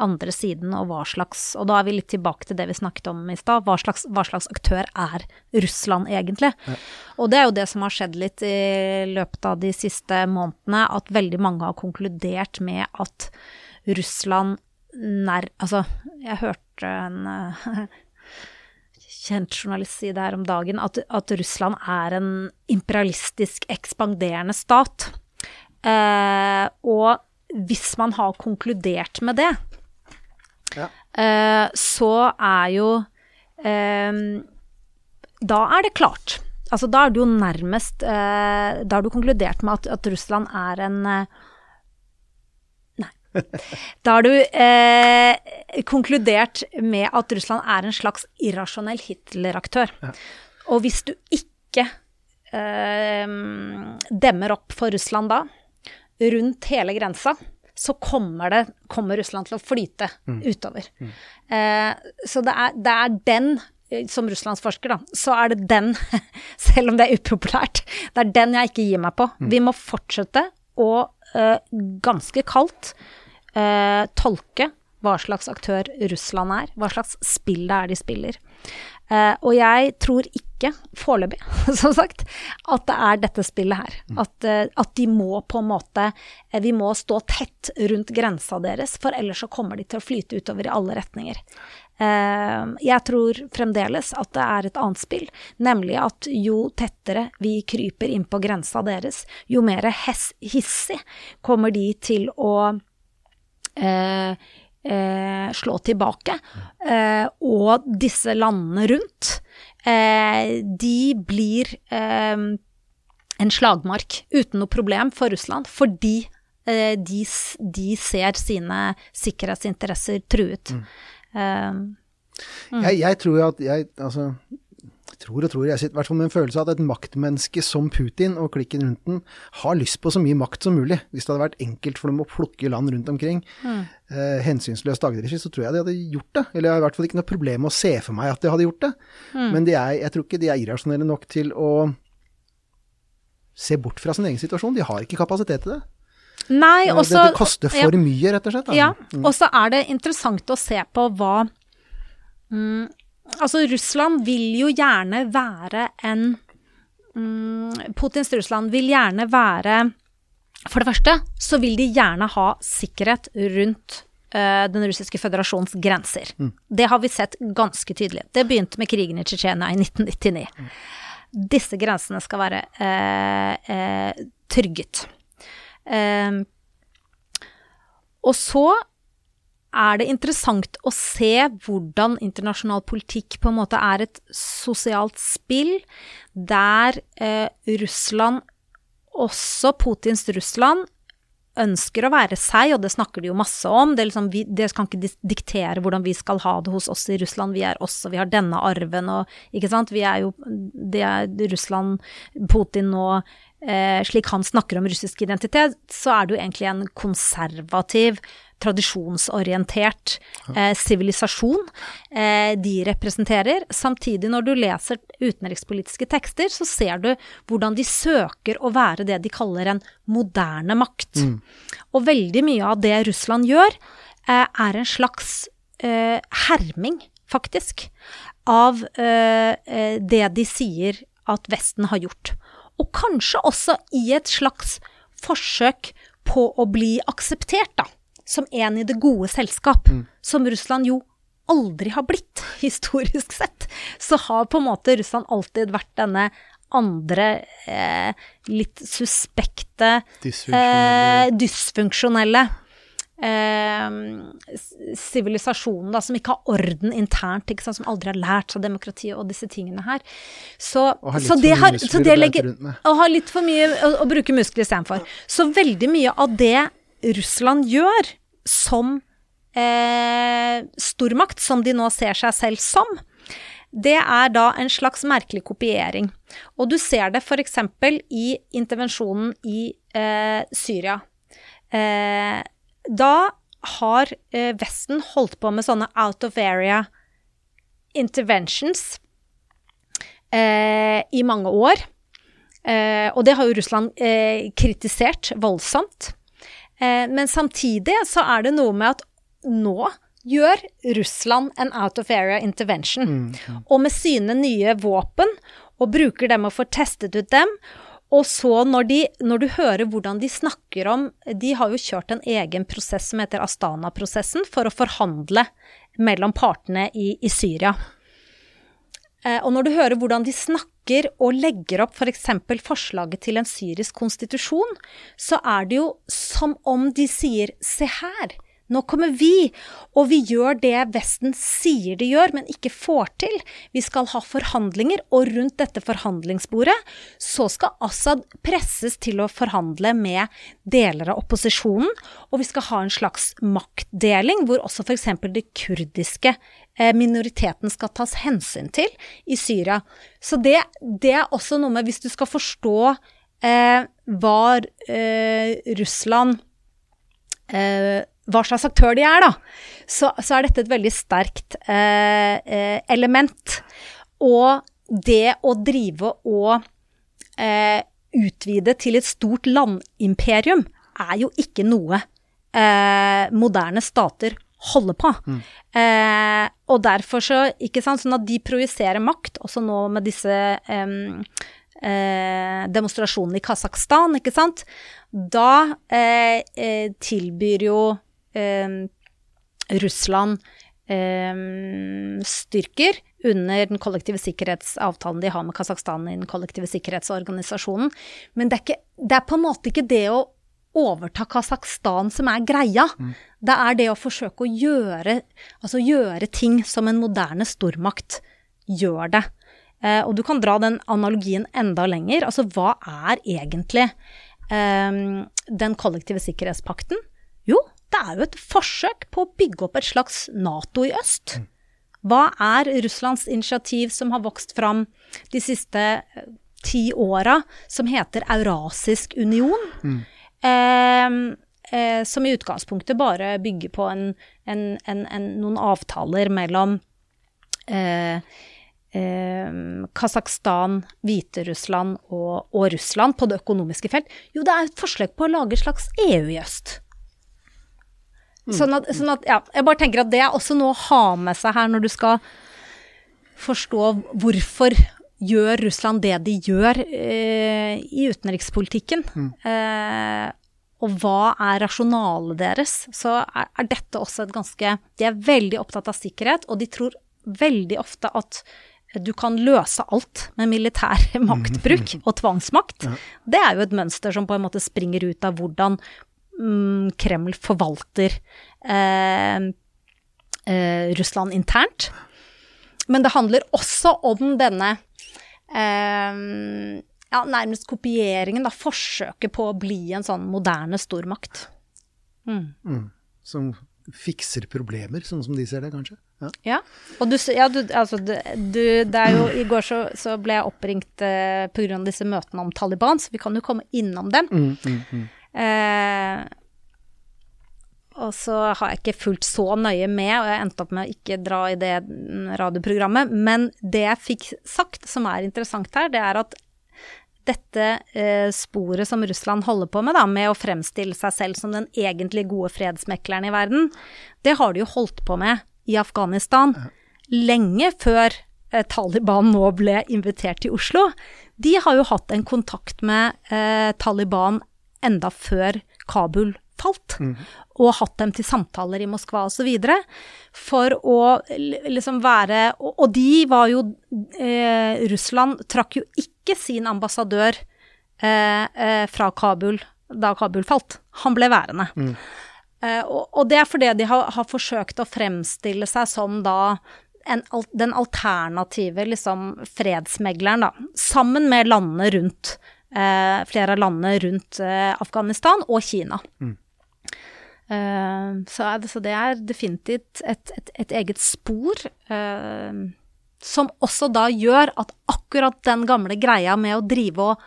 [SPEAKER 2] andre siden, og hva slags Og da er vi litt tilbake til det vi snakket om i stad. Hva, hva, slags aktør er Russland egentlig? Ja. Og det er jo det som har skjedd litt i løpet av de siste månedene, at veldig mange har konkludert med at Russland nær Altså, jeg hørte en kjent journalist si det her om dagen, at, at Russland er en imperialistisk ekspanderende stat. Eh, og hvis man har konkludert med det, ja. eh, så er jo eh, Da er det klart. Altså, da er du jo nærmest eh, Da har du konkludert med at, at Russland er en eh, da har du eh, konkludert med at Russland er en slags irrasjonell Hitler-aktør. Ja. Og hvis du ikke eh, demmer opp for Russland da, rundt hele grensa, så kommer, det, kommer Russland til å flyte mm. utover. Mm. Eh, så det er, det er den eh, som russlandsforsker, da, så er det den, selv om det er upopulært, det er den jeg ikke gir meg på. Mm. Vi må fortsette å uh, ganske kaldt uh, tolke hva slags aktør Russland er, hva slags spill det er de spiller. Eh, og jeg tror ikke, foreløpig, som sagt, at det er dette spillet her. Mm. At, uh, at, de må på en måte Vi må stå tett rundt grensa deres, for ellers så kommer de til å flyte utover i alle retninger. jeg tror fremdeles at det er et annet spill, nemlig at jo tettere vi kryper inn på grensa deres, jo mer hissig kommer de til å eh, eh, slå tilbake. Eh, og disse landene rundt, eh, de blir eh, en slagmark uten noe problem for Russland, fordi eh, de, de, ser sine sikkerhetsinteresser truet. Mm.
[SPEAKER 1] Mm. Jeg, jeg, tror jo at jeg, altså, tror og tror, jeg sitter i hvert fall med en følelse av at et maktmenneske som Putin og klikken rundt den har lyst på så mye makt som mulig. Hvis det hadde vært enkelt for dem å plukke land rundt omkring, mm. eh, hensynsløst dagdriveri, så tror jeg de hadde gjort det. Eller jeg har i hvert fall ikke noe problem med å se for meg at de hadde gjort det. Mm. Men de er, jeg tror ikke de er irrasjonelle nok til å se bort fra sin egen situasjon. De har ikke kapasitet til det.
[SPEAKER 2] Nei, også,
[SPEAKER 1] det, det koster for ja, mye, rett og slett.
[SPEAKER 2] Da. Ja, mm. og så er det interessant å se på hva mm, Altså, Russland vil jo gjerne være en mm, Putins Russland vil gjerne være For det første så vil de gjerne ha sikkerhet rundt uh, den russiske føderasjons grenser. Mm. Det har vi sett ganske tydelig. Det begynte med krigen i Tsjetsjenia i 1999. Mm. Disse grensene skal være uh, uh, trygget. og så er det interessant å se hvordan internasjonal politikk på en måte er et sosialt spill der eh, Russland, også Putins Russland, ønsker å være seg, og det snakker de jo masse om. Det, liksom, vi, det kan ikke diktere hvordan vi skal ha det hos oss i Russland. Vi er oss, og vi har denne arven og Ikke sant. Vi er jo Det er Russland, Putin nå eh, Slik han snakker om russisk identitet, så er det jo egentlig en konservativ tradisjonsorientert eh, sivilisasjon eh, de representerer. Samtidig, når du leser utenrikspolitiske tekster, så ser du hvordan de søker å være det de kaller en moderne makt. Mm. Og veldig mye av det Russland gjør, eh, er en slags eh, herming, faktisk, av eh, eh, det de sier at Vesten har gjort. Og kanskje også i et slags forsøk på å bli akseptert, da. Som en i det gode selskap. Mm. Som Russland jo aldri har blitt, historisk sett. Så har på en måte Russland alltid vært denne andre eh, litt suspekte, dysfunksjonelle, eh, dysfunksjonelle sivilisasjonen eh, som ikke har orden internt, sant, som aldri har lært seg demokrati og disse tingene her. Så,
[SPEAKER 1] og har litt for mye muskler å
[SPEAKER 2] legger, rundt med. Og har litt for mye å, å bruke muskler istedenfor. Så veldig mye av det Russland gjør som eh, stormakt, som de nå ser seg selv som, det er da en slags merkelig kopiering. Og du ser det f.eks. i intervensjonen i eh, Syria. Eh, da har eh, Vesten holdt på med sånne out of area interventions eh, i mange år. Eh, og det har jo Russland kritisert voldsomt. Eh, men samtidig så er det noe med at nå gjør Russland en out of area intervention. Mm, mm. Og med sine nye våpen, og bruker dem og får testet ut dem. Og så når, de, når, du hører hvordan de snakker om De har jo kjørt en egen prosess som heter Astana-prosessen, for å forhandle mellom partene i, i Syria. Eh, og når du hører hvordan de snakker og legger opp f.eks. For forslaget til en syrisk konstitusjon, så er det jo som om de sier se her, nå kommer vi, og vi gjør det Vesten sier de gjør, men ikke får til. Vi skal ha forhandlinger, og rundt dette forhandlingsbordet så skal Assad presses til å forhandle med deler av opposisjonen, og vi skal ha en slags maktdeling hvor også f.eks. det kurdiske eh, minoriteten skal tas hensyn til i Syria. Så det, det er også noe med, hvis du skal forstå eh, hva eh, Russland eh, hva slags aktør de er, da, så, så er dette et veldig sterkt eh, eh, element. Og det å drive og eh, utvide til et stort landimperium er jo ikke noe eh, moderne stater holder på. Mm. Eh, og derfor så, ikke sant, sånn at de projiserer makt, også nå med disse eh, demonstrasjonene i Kasakhstan, ikke sant. Da tilbyr jo eh, Russland eh, styrker under den kollektive sikkerhetsavtalen de har med Kasakhstan i den kollektive sikkerhetsorganisasjonen. Men det er, ikke, det er, på en måte ikke det å overta Kasakhstan som er greia. Mm. Det er det å forsøke å gjøre, altså gjøre ting som en moderne stormakt gjør det. Eh, og du kan dra den analogien enda lenger. Altså hva er egentlig eh, den kollektive sikkerhetspakten? Jo, det er jo et forsøk på å bygge opp et slags Nato i øst. Hva er Russlands initiativ som har vokst fram de siste eh, ti åra, som heter Eurasisk union? Mm. Eh, eh, som i utgangspunktet bare bygger på en, en, en, noen avtaler mellom eh, eh, Kasakhstan, Hviterussland og, og Russland på det økonomiske felt. Jo, det er et forsøk på å lage et slags EU i øst. Mm. Sånn at, sånn at, ja, jeg bare tenker at det er også noe å ha med seg her når du skal forstå hvorfor gjør Russland det de gjør eh, i utenrikspolitikken. Mm. Eh, og hva er rasjonalet deres? Så er, er, dette også et ganske De er veldig opptatt av sikkerhet, og de tror veldig ofte at du kan løse alt med militær maktbruk og tvangsmakt. Ja. Det er jo et mønster som på en måte springer ut av hvordan mm, Kreml forvalter eh, eh, Russland internt. Men det handler også om denne eh, ja, nærmest kopieringen, da, forsøket på å bli en sånn moderne stormakt.
[SPEAKER 1] Mm. Mm. Som fikser problemer, sånn som de ser det, kanskje?
[SPEAKER 2] Ja. ja. Og du, ja, du, altså, du, du, det er jo I går så, så ble jeg oppringt eh, pga. disse møtene om Taliban, så vi kan jo komme innom dem. Mm, mm, mm. Eh, og så har jeg ikke fulgt så nøye med, og jeg endte opp med å ikke dra i det radioprogrammet. Men det jeg fikk sagt, som er interessant her, det er at dette eh, sporet som Russland holder på med, da, med å fremstille seg selv som den egentlig gode fredsmekleren i verden, det har de jo holdt på med i Afghanistan lenge før eh, Taliban nå ble invitert til Oslo. De har jo hatt en kontakt med eh, Taliban enda før Kabul falt, mm. og hatt dem til samtaler i Moskva osv. For å liksom være Og, de var jo eh, Russland trakk jo ikke sin ambassadør eh, eh, fra Kabul da Kabul falt. Han ble værende. Mm. Eh, og, og, det er fordi de har, har, forsøkt å fremstille seg som da en, den alternative liksom, fredsmegleren, da. Sammen med landene rundt eh, flere av landene rundt eh, Afghanistan og Kina. Mm. Eh, så, det, så, det, er definitivt et, et, et eget spor. Eh, som også da gjør at akkurat den gamle greia med å drive og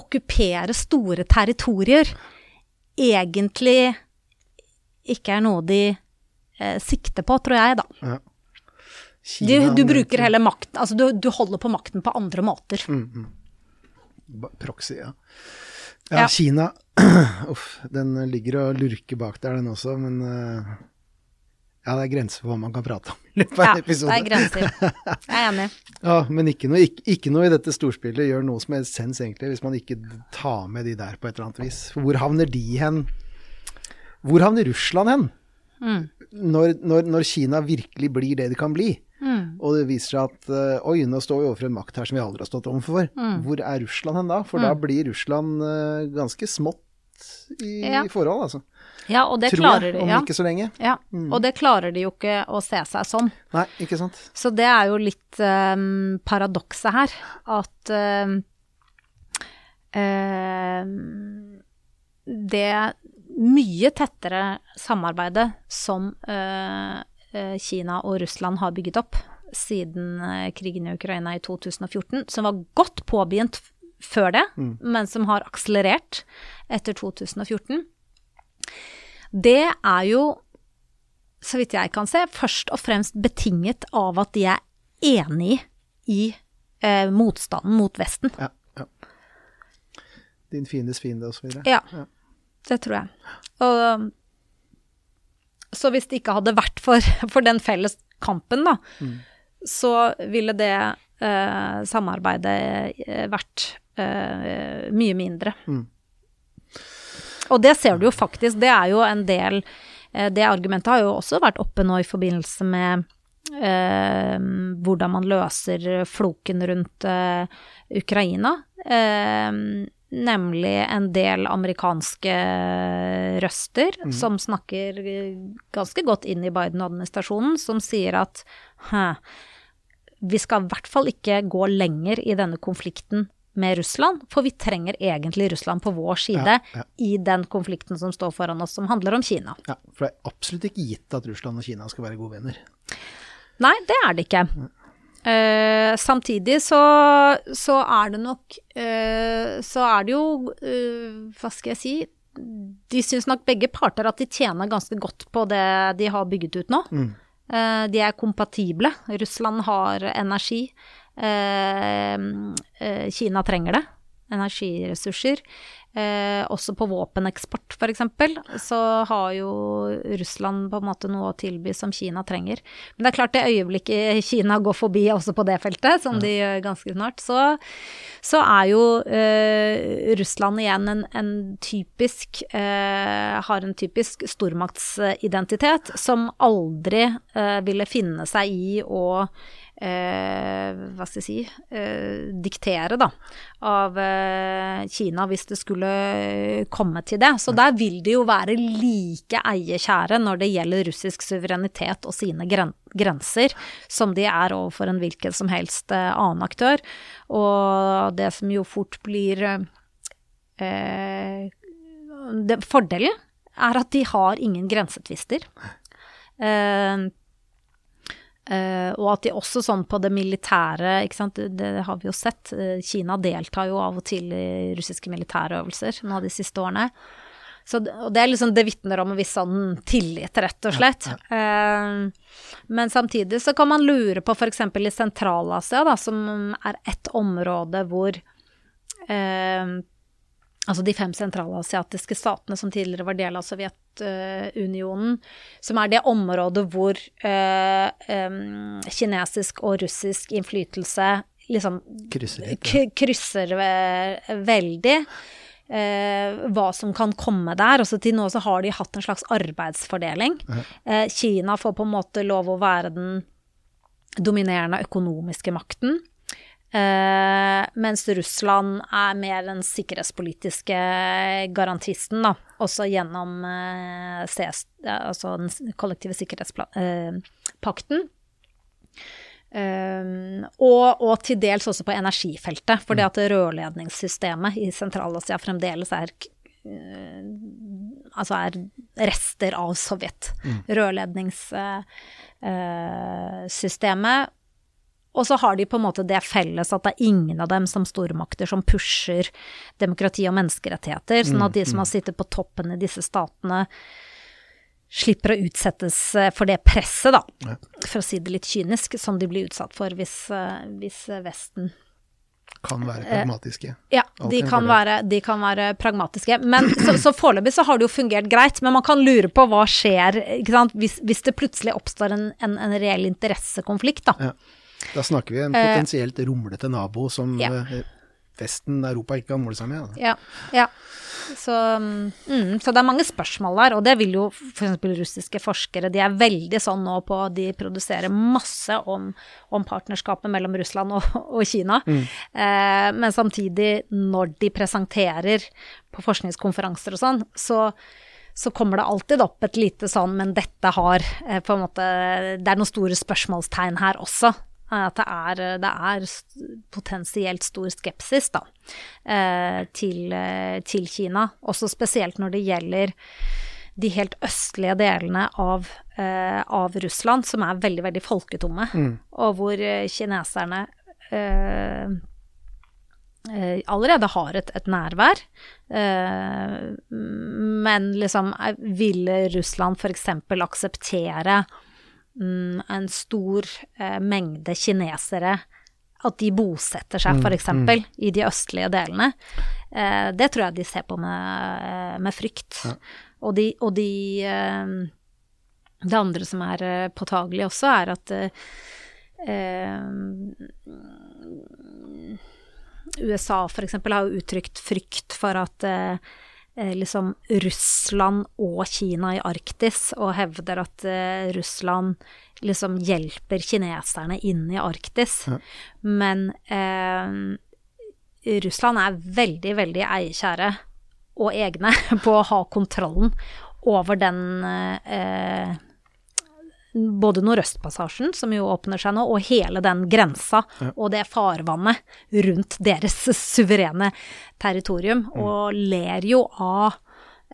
[SPEAKER 2] okkupere store territorier egentlig ikke er noe de eh, sikter på, tror jeg, da. Ja. Kina, du, du, bruker hele makten Altså, du, du, holder på makten på andre måter. Mm, mm.
[SPEAKER 1] Proxy, ja. Ja, ja. Kina Uff, den ligger og lurker bak der, den også, men uh, ja, det er grenser for hva man kan prate om i løpet av en episode.
[SPEAKER 2] Ja, det er grenser. Jeg er enig.
[SPEAKER 1] ja, men ikke noe, ikke, ikke noe, i dette storspillet gjør noe som helst sens, egentlig, hvis man ikke tar med de der på et eller annet vis. Hvor havner de hen? Hvor havner Russland hen? Mm. Når, når, når, Kina virkelig blir det det kan bli? Mm. Og det viser seg at uh, oi, nå står vi overfor en makt her som vi aldri har stått overfor. Mm. Hvor er Russland hen da? For mm. da blir Russland uh, ganske smått i, ja. forhold, altså.
[SPEAKER 2] Ja, og det Tror klarer
[SPEAKER 1] jeg, om
[SPEAKER 2] ja.
[SPEAKER 1] ikke så lenge.
[SPEAKER 2] Ja, mm. og det klarer de jo ikke å se seg sånn.
[SPEAKER 1] Nei, ikke sant.
[SPEAKER 2] Så det er jo litt um, paradokset her, at um, um, det mye tettere samarbeidet som uh, Eh, Kina og Russland har bygget opp siden eh, krigen i Ukraina i 2014, som var godt påbegynt før det, mm. men som har akselerert etter 2014. Det er jo, så vidt jeg kan se, først og fremst betinget av at de er enig i eh, motstanden mot Vesten. Ja, ja.
[SPEAKER 1] Din fiendes fiende, videre.
[SPEAKER 2] Ja, ja, det tror jeg. Og så hvis det ikke hadde vært for, for den felles kampen, da, mm. så ville det eh, samarbeidet eh, vært eh, mye mindre. Mm. Og det ser du jo faktisk. Det er jo en del eh, Det argumentet har jo også vært oppe nå i forbindelse med eh, hvordan man løser floken rundt eh, Ukraina. Eh, nemlig en del amerikanske røster mm. som snakker ganske godt inn i Biden-administrasjonen, som sier at vi skal i hvert fall ikke gå lenger i denne konflikten med Russland, for vi trenger egentlig Russland på vår side ja, ja. i den konflikten som står foran oss, som handler om Kina.
[SPEAKER 1] Ja, For det er absolutt ikke gitt at Russland og Kina skal være gode venner.
[SPEAKER 2] Nei, det er det ikke. Uh, samtidig så, så, er det nok eh, Så er det jo eh, Hva skal jeg si De syns nok begge parter at de tjener ganske godt på det de har bygget ut nå. Mm. de er kompatible. Russland har energi. Kina trenger det. Energiressurser. Eh, også på våpeneksport, f.eks., så har jo Russland på en måte noe å tilby som Kina trenger. Men det er klart, det øyeblikket Kina går forbi også på det feltet, som de gjør ganske snart, så, så er jo eh, Russland igjen en, en typisk eh, Har en typisk stormaktsidentitet som aldri eh, ville finne seg i å eh, hva skal jeg si, eh, diktere da, av eh, Kina hvis det skulle komme til det. Så der vil de jo være like eiekjære når det gjelder russisk suverenitet og sine gren grenser, som de er overfor en hvilken som helst eh, annen aktør. Og det som jo fort blir eh, det, Fordelen er at de har ingen grensetvister. Eh, Uh, og at de også sånn på det militære, ikke sant, det, det har vi jo sett. Uh, Kina deltar jo av og til i russiske militærøvelser nå de siste årene. Så, og det, er liksom, det vitner om en viss sånn tillit, rett og slett.
[SPEAKER 1] Ja, ja.
[SPEAKER 2] Uh, men samtidig så kan man lure på f.eks. i Sentral-Asia, da, som er et område hvor Altså de fem sentralasiatiske statene som tidligere var del av Sovjetunionen, som er det området hvor eh, em, kinesisk og russisk innflytelse liksom
[SPEAKER 1] Krysser litt.
[SPEAKER 2] ja. krysser veldig. Eh, hva som kan komme der. Også til nå så har de hatt en slags arbeidsfordeling. Eh, Kina får på en måte lov å være den dominerende økonomiske makten. Eh, mens Russland er mer den sikkerhetspolitiske garantisten, da. Også gjennom uh, CS, ja, altså den kollektive sikkerhetspakten. Uh, og, og til dels også på energifeltet, fordi at rørledningssystemet i Sentral-Asia fremdeles er eh, Altså er rester av Sovjet. Rørledningssystemet. Og så har de på en måte det felles at det er ingen av dem som stormakter som pusher demokrati og menneskerettigheter. Sånn at de som har sittet på toppen i disse statene, slipper å utsettes eh, for det presset, da, for å si det litt kynisk, som de blir utsatt for hvis, eh, hvis Vesten
[SPEAKER 1] Kan være pragmatiske.
[SPEAKER 2] Ja, de kan, være, de kan være pragmatiske. Men så, så foreløpig så har det jo fungert greit, men man kan lure på hva skjer? Hvis, hvis det plutselig oppstår en, en, en reell interessekonflikt, da.
[SPEAKER 1] Ja. Da snakker vi en
[SPEAKER 2] Eh,
[SPEAKER 1] potensielt rumlete nabo som
[SPEAKER 2] ja.
[SPEAKER 1] eh, Vesten, Europa, ikke kan måle seg med.
[SPEAKER 2] Ja. ja. Så, mm, så det er mange spørsmål der, og det vil jo f.eks. russiske forskere De er veldig sånn nå på De produserer masse om, om partnerskapet mellom Russland og, og Kina. Eh, men samtidig, når de presenterer på forskningskonferanser og sånn, så så kommer det alltid opp et lite sånn, men dette har eh, på en måte Det er noen store spørsmålstegn her også. At det er, det er potensielt stor skepsis da, eh, til, eh, til Kina. Også spesielt når det gjelder de helt østlige delene av, eh, av Russland, som er veldig, veldig folketomme, og hvor kineserne allerede har et, et nærvær. Men liksom, ville Russland f.eks. akseptere mm, en stor eh, mengde kinesere at de bosetter seg f.eks. eksempel i de østlige delene. Eh, det tror jeg de ser på med, med frykt. Og de, og de eh, Det andre som er eh, påtagelig også, er at eh, eh, USA f.eks. har uttrykt frykt for at eh, eh, liksom Russland og Kina i Arktis, og hevder at eh, Russland liksom hjelper kineserne inn i Arktis. Men eh, Russland er veldig, veldig eiekjære og egne på å ha kontrollen over den eh, både Nordøstpassasjen, som jo åpner seg nå, og hele den grensa og det farvannet rundt deres suverene territorium, og ler jo av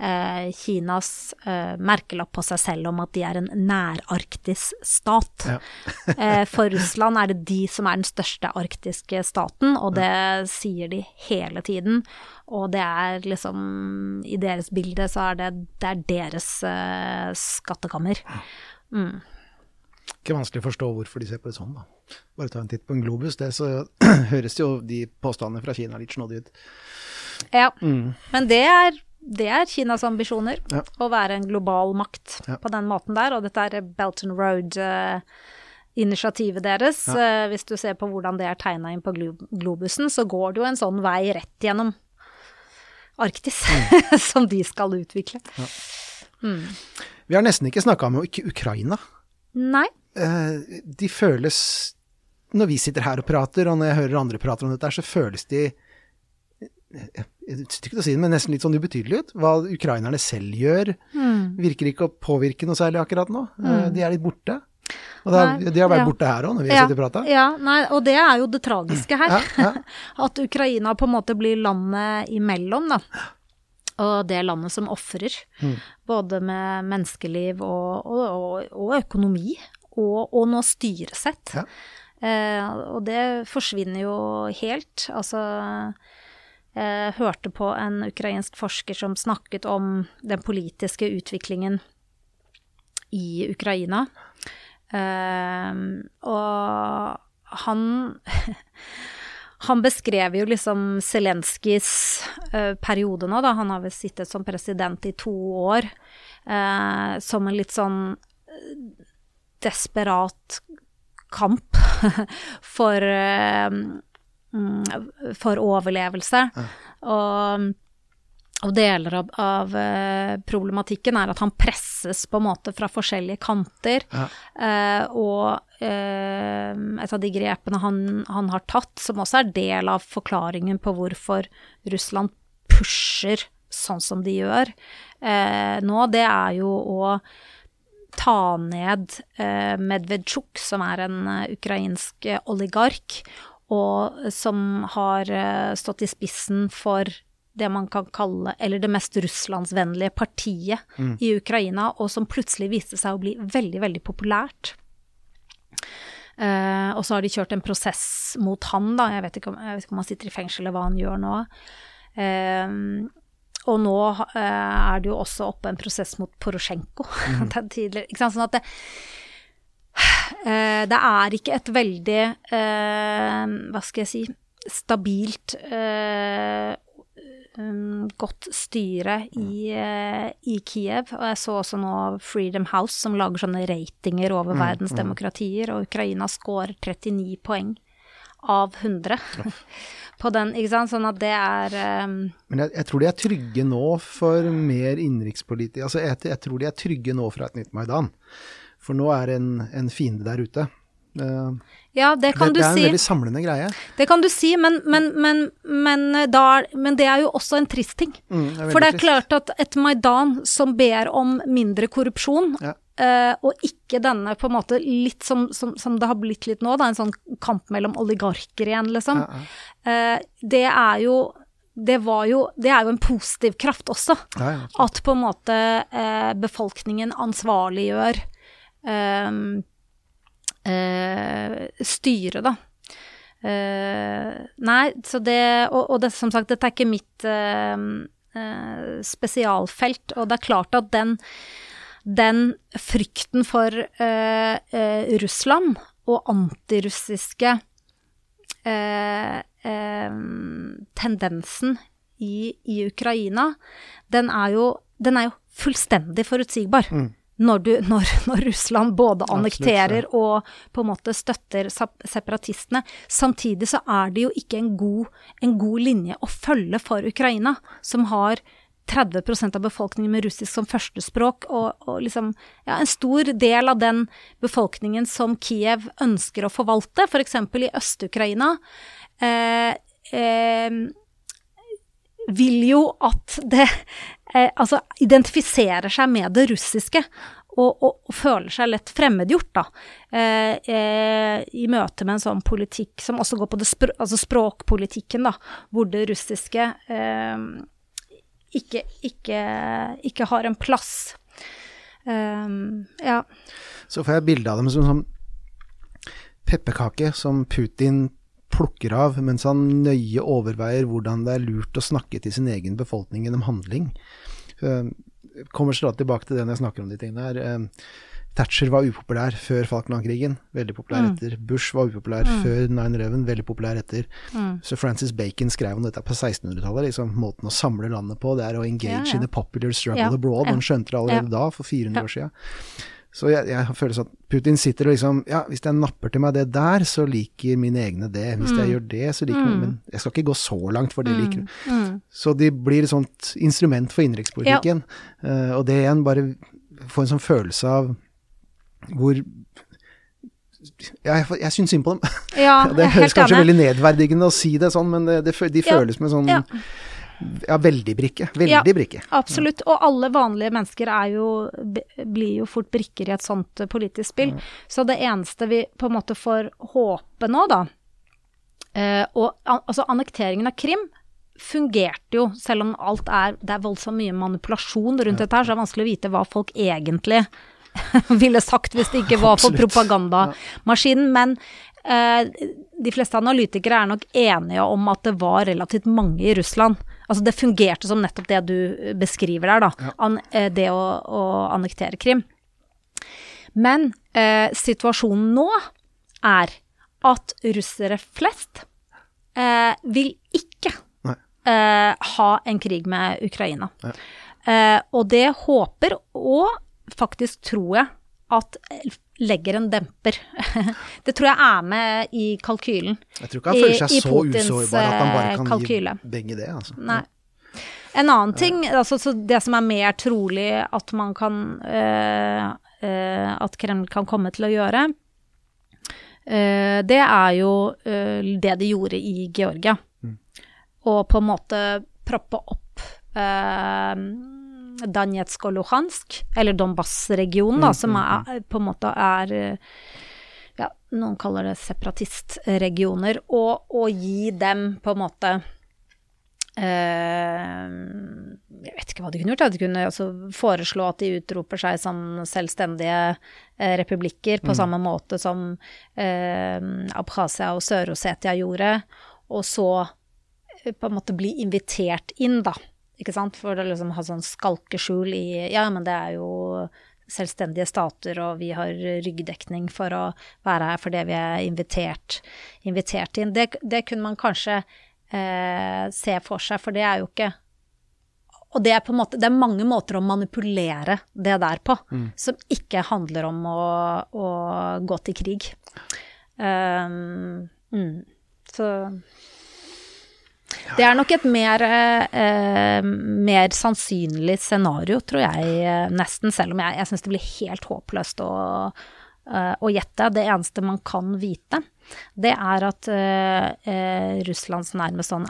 [SPEAKER 2] eh, Kinas eh, merkelapp på seg selv om at de er en nærarktisstat.
[SPEAKER 1] Ja.
[SPEAKER 2] eh, for Russland er det de som er den største arktiske staten, og det sier de hele tiden. Og det er liksom I deres bilde så er det, det er deres eh, skattekammer.
[SPEAKER 1] Ikke vanskelig å forstå hvorfor de ser på det sånn, da. Bare ta en titt på en globus, det så høres jo de påstandene fra Kina litt snodige ut.
[SPEAKER 2] Ja, men det er, det er Kinas ambisjoner,
[SPEAKER 1] Ja.
[SPEAKER 2] å være en global makt
[SPEAKER 1] Ja.
[SPEAKER 2] på den måten der. Og dette er Belt and Road-initiativet deres. Eh, hvis du ser på hvordan det er tegna inn på glo globusen, så går det jo en sånn vei rett gjennom Arktis, som de skal utvikle.
[SPEAKER 1] Vi har nesten ikke snakka om Ukraina.
[SPEAKER 2] Nei.
[SPEAKER 1] Eh, de føles Når vi sitter her og prater, og når jeg hører andre prater om dette, så føles de ikke til å si det, men nesten litt sånn ubetydelige ut. Hva ukrainerne selv gjør, virker ikke å påvirke noe særlig akkurat nå. Mm. De er litt borte. Og det har,
[SPEAKER 2] Nei,
[SPEAKER 1] de har vært
[SPEAKER 2] ja.
[SPEAKER 1] borte her òg, når vi
[SPEAKER 2] Ja,
[SPEAKER 1] sitter og prater.
[SPEAKER 2] ja, nei, og det er jo det tragiske her.
[SPEAKER 1] Ja.
[SPEAKER 2] At Ukraina på en måte blir landet imellom, da. Og det landet som ofrer.
[SPEAKER 1] Mm.
[SPEAKER 2] Både med menneskeliv og, og, og, økonomi. Og, og nå styresett.
[SPEAKER 1] Ja.
[SPEAKER 2] Eh, og det forsvinner jo helt. Altså jeg hørte på en ukrainsk forsker som snakket om den politiske utviklingen i Ukraina. Eh, og han Han beskrev jo liksom Zelenskyjs uh, periode nå, da. Han har vel sittet som president i to år. Uh, som en litt sånn eh, desperat kamp for uh, for overlevelse. Ja. Og, og, deler av, av, eh, problematikken er at han presses på en måte fra forskjellige kanter. Ja. Eh, og eh, et av de grepene han, han, har tatt, som også er del av forklaringen på hvorfor Russland pusher sånn som de gjør eh, nå, det er jo å ta ned eh, Medvedtsjuk, som er en uh, ukrainsk oligark, og som har eh, stått i spissen for det man kan kalle, eller det mest russlandsvennlige partiet mm. i Ukraina, og som plutselig viste seg å bli veldig, veldig populært. Uh, og så har de kjørt en prosess mot han, da. Jeg vet ikke om, vet ikke om han sitter i fengsel eller hva han gjør nå. Uh, og nå uh, er det jo også oppe en prosess mot Porosjenko. Mm. sånn at det, det er ikke et veldig Hva skal jeg si stabilt um, godt styre i, i, Kiev. Og jeg så også nå Freedom House, som lager sånne ratinger over mm, verdens mm. demokratier, og Ukraina scorer 39 poeng av 100 på den, ikke sant. Sånn at det er um,
[SPEAKER 1] Men jeg, jeg, tror de er trygge nå for mer innenrikspolitikk Altså, jeg, jeg, tror de er trygge nå fra et nytt Maidan. For nå er en, en fiende der ute. Uh,
[SPEAKER 2] ja, det kan
[SPEAKER 1] det,
[SPEAKER 2] du si.
[SPEAKER 1] Det er en veldig samlende greie.
[SPEAKER 2] Det kan du si, men, men, men, men, eh, da, men det er jo også en trist ting. Mm, det For det er trist. klart at et Maidan som ber om mindre korrupsjon, ja. uh, og ikke denne på en måte litt som, som, som, det har blitt litt nå, da, en sånn kamp mellom oligarker igjen, liksom. Ja, ja. Uh, det er jo det, jo, det er jo en positiv kraft også. At på en måte befolkningen ansvarliggjør uh, styre, da. Uh, nei, så det Og, og det, som sagt, dette er ikke mitt uh, uh, spesialfelt. Og det er klart at den, den frykten for Russland og antirussiske tendensen i, i, Ukraina, den er jo, den er jo fullstendig forutsigbar. Mm når, du, når, når, Russland både annekterer og på en måte støtter separatistene. Samtidig så er det jo ikke en god, en god linje å følge for Ukraina, som har 30% av befolkningen med russisk som førstespråk, og, og liksom, ja, en stor del av den befolkningen som Kiev ønsker å forvalte, f.eks. For i Øst-Ukraina, eh, eh, vil jo at det eh, Altså identifiserer seg med det russiske. Og, og, og føler seg lett fremmedgjort, da. Eh, eh, I møte med en sånn politikk som også går på spr altså språkpolitikken, da. Hvor det russiske eh, ikke, ikke, ikke, har en plass. Eh, ja.
[SPEAKER 1] Så får jeg bilde av dem som sånn pepperkake som Putin plukker av, mens han nøye overveier hvordan det er lurt å snakke til sin egen befolkning gjennom handling. Jeg kommer stadig tilbake til det når jeg snakker om de tingene her. Uh, Thatcher var upopulær før Falkland-krigen, veldig populær mm. etter. Bush var upopulær mm. før 9-11, veldig populær etter. Mm. Så Francis Bacon skrev om dette på 1600-tallet. Liksom, måten å samle landet på, det er å engage ja, ja. in the popular struggle ja, abroad. Han skjønte det allerede da, for 400 år siden. Så jeg, jeg føler sånn at Putin sitter og liksom Ja, hvis jeg napper til meg det der, så liker mine egne det. Hvis mm. jeg gjør det, så liker mm. Men jeg skal ikke gå så langt, for det mm. liker mm. Så de blir et sånt instrument for innenrikspolitikken. Ja. Uh, og det igjen bare får en sånn følelse av hvor jeg, jeg syns synd på dem. Ja, det høres kanskje veldig nedverdigende å si det sånn, men det, det, de føles ja. med sånn ja. Veldig brikke. Veldig ja, brikke.
[SPEAKER 2] Absolutt. Og alle vanlige mennesker jo, blir jo fort brikker i et sånt eh, politisk spill. Mm. Så det eneste vi på en måte får håpe nå, da eh, Og altså, annekteringen av Krim fungerte jo, selv om alt er Det er voldsomt mye manipulasjon rundt ja. dette her, så det er vanskelig å vite hva folk egentlig ville sagt hvis det ikke var for propagandamaskinen. Men de fleste analytikere er nok enige om at det var relativt mange i Russland. Altså det fungerte som nettopp det du beskriver der, da.
[SPEAKER 1] Ja.
[SPEAKER 2] Eh, det å, å annektere Krim. Men eh, situasjonen nå er at russere flest eh, vil ikke eh, ha en krig med Ukraina.
[SPEAKER 1] Ja.
[SPEAKER 2] Eh, og det håper, og faktisk tror jeg, at legger en demper. det tror jeg er med i kalkylen.
[SPEAKER 1] Jeg tror ikke han føler seg
[SPEAKER 2] i
[SPEAKER 1] så
[SPEAKER 2] Putins,
[SPEAKER 1] usårbar at han bare
[SPEAKER 2] eh,
[SPEAKER 1] kan
[SPEAKER 2] kalkyle.
[SPEAKER 1] gi begge det, altså.
[SPEAKER 2] Nei. En annen ting, altså så det som er mer trolig at man kan eh, eh, At Kreml kan komme til å gjøre, eh, det er jo det de gjorde i Georgia. Og på en måte proppe opp eh, Donetsk og Luhansk, eller Donbas-regionen, da, som er, på en måte er ja, noen kaller det separatistregioner, og, og gi dem på en måte eh, Jeg vet ikke hva de kunne gjort. De kunne altså foreslå at de utroper seg som selvstendige eh, republikker, på samme måte som eh, Abkhasia og Sør-Osetia gjorde, og så eh, på en måte bli invitert inn, da. Ikke sant? For å liksom ha sånn skalkeskjul i Ja, men det er jo selvstendige stater, og vi har ryggdekning for å være her fordi vi er invitert, invitert inn. Det, det kunne man kanskje eh, se for seg, for det er jo ikke Og det er på en måte Det er mange måter å manipulere det der på, som ikke handler om å, å gå til krig. Um, mm. Så det er nok et mer, eh, mer sannsynlig scenario, tror jeg, eh, nesten, selv om jeg, jeg syns det blir helt håpløst å, eh, å gjette. Det eneste man kan vite, det er at eh, eh, Russlands nærmest sånn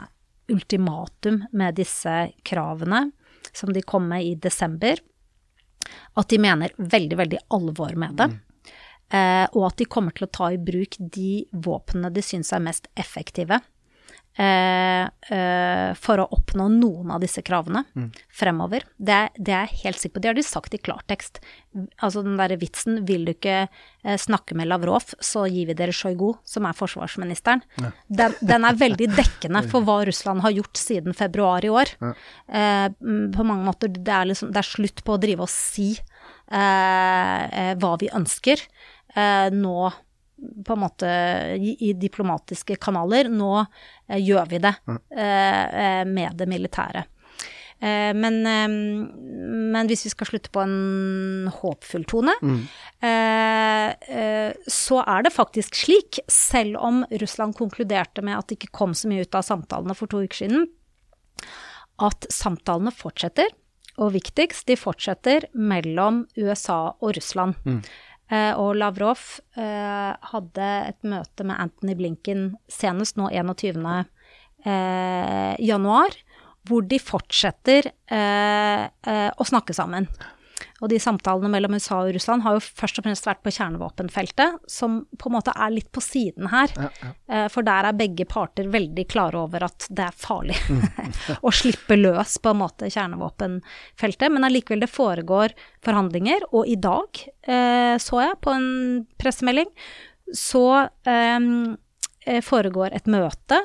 [SPEAKER 2] ultimatum med disse kravene, som de kom med i desember, at de mener veldig, veldig alvor med det. Eh, og at de kommer til å ta i bruk de våpnene de syns er mest effektive for å oppnå noen av disse kravene fremover. Det, det er jeg helt sikker på. Det har de sagt i klartekst. Altså den derre vitsen 'vil du ikke eh, snakke med Lavrov, så gir vi dere Sjojgu', som er forsvarsministeren. Den, den er veldig dekkende for hva Russland har gjort siden februar i år. Eh, mm, på mange måter, det er, liksom, det er slutt på å drive og si eh, eh, hva vi ønsker. Eh, nå på en måte i, diplomatiske kanaler. Nå eh, gjør vi det eh, eh, med det militære. Eh, men, eh, men hvis vi skal slutte på en håpfull tone, eh, eh, så er det faktisk slik, selv om Russland konkluderte med at det ikke kom så mye ut av samtalene for to uker siden, at samtalene fortsetter. Og viktigst, de fortsetter mellom USA og Russland. Eh, og Lavrov eh, hadde et møte med Anthony Blinken senest nå 21. Eh, januar, hvor de fortsetter eh, eh, å snakke sammen. Og de samtalene mellom USA og Russland har jo først og fremst vært på kjernevåpenfeltet, som på en måte er litt på siden her. Eh, For der er begge parter veldig klare over at det er farlig å slippe løs på en måte kjernevåpenfeltet. Men allikevel, det foregår forhandlinger, og i dag eh, så jeg på en pressemelding, så eh, foregår et møte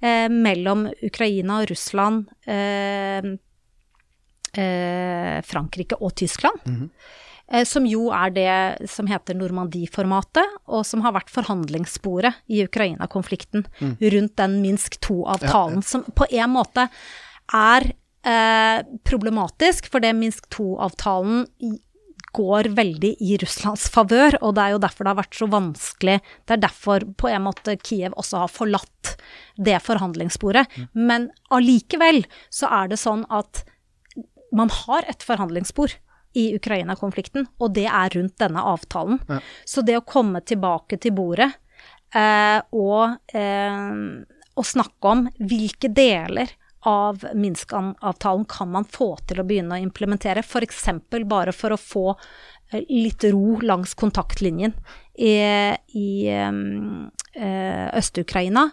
[SPEAKER 2] eh, mellom Ukraina og Russland, eh, Frankrike og Tyskland. eh, Som jo er det som heter Normandie-formatet, og som har vært forhandlingssporet i Ukraina-konflikten rundt den Minsk 2-avtalen, som på en måte er eh, problematisk, for det Minsk 2-avtalen går veldig i Russlands favør, og det er jo derfor det har vært så vanskelig. Det er derfor på en måte Kiev også har forlatt det forhandlingssporet. Men allikevel så er det sånn at man har et forhandlingsspor i Ukraina-konflikten, og det er rundt denne avtalen. Så det å komme tilbake til bordet eh, og, eh, og snakke om hvilke deler av Minsk-avtalen kan man få til å begynne å implementere, f.eks. bare for å få eh, litt ro langs kontaktlinjen i, i eh, Øst-Ukraina,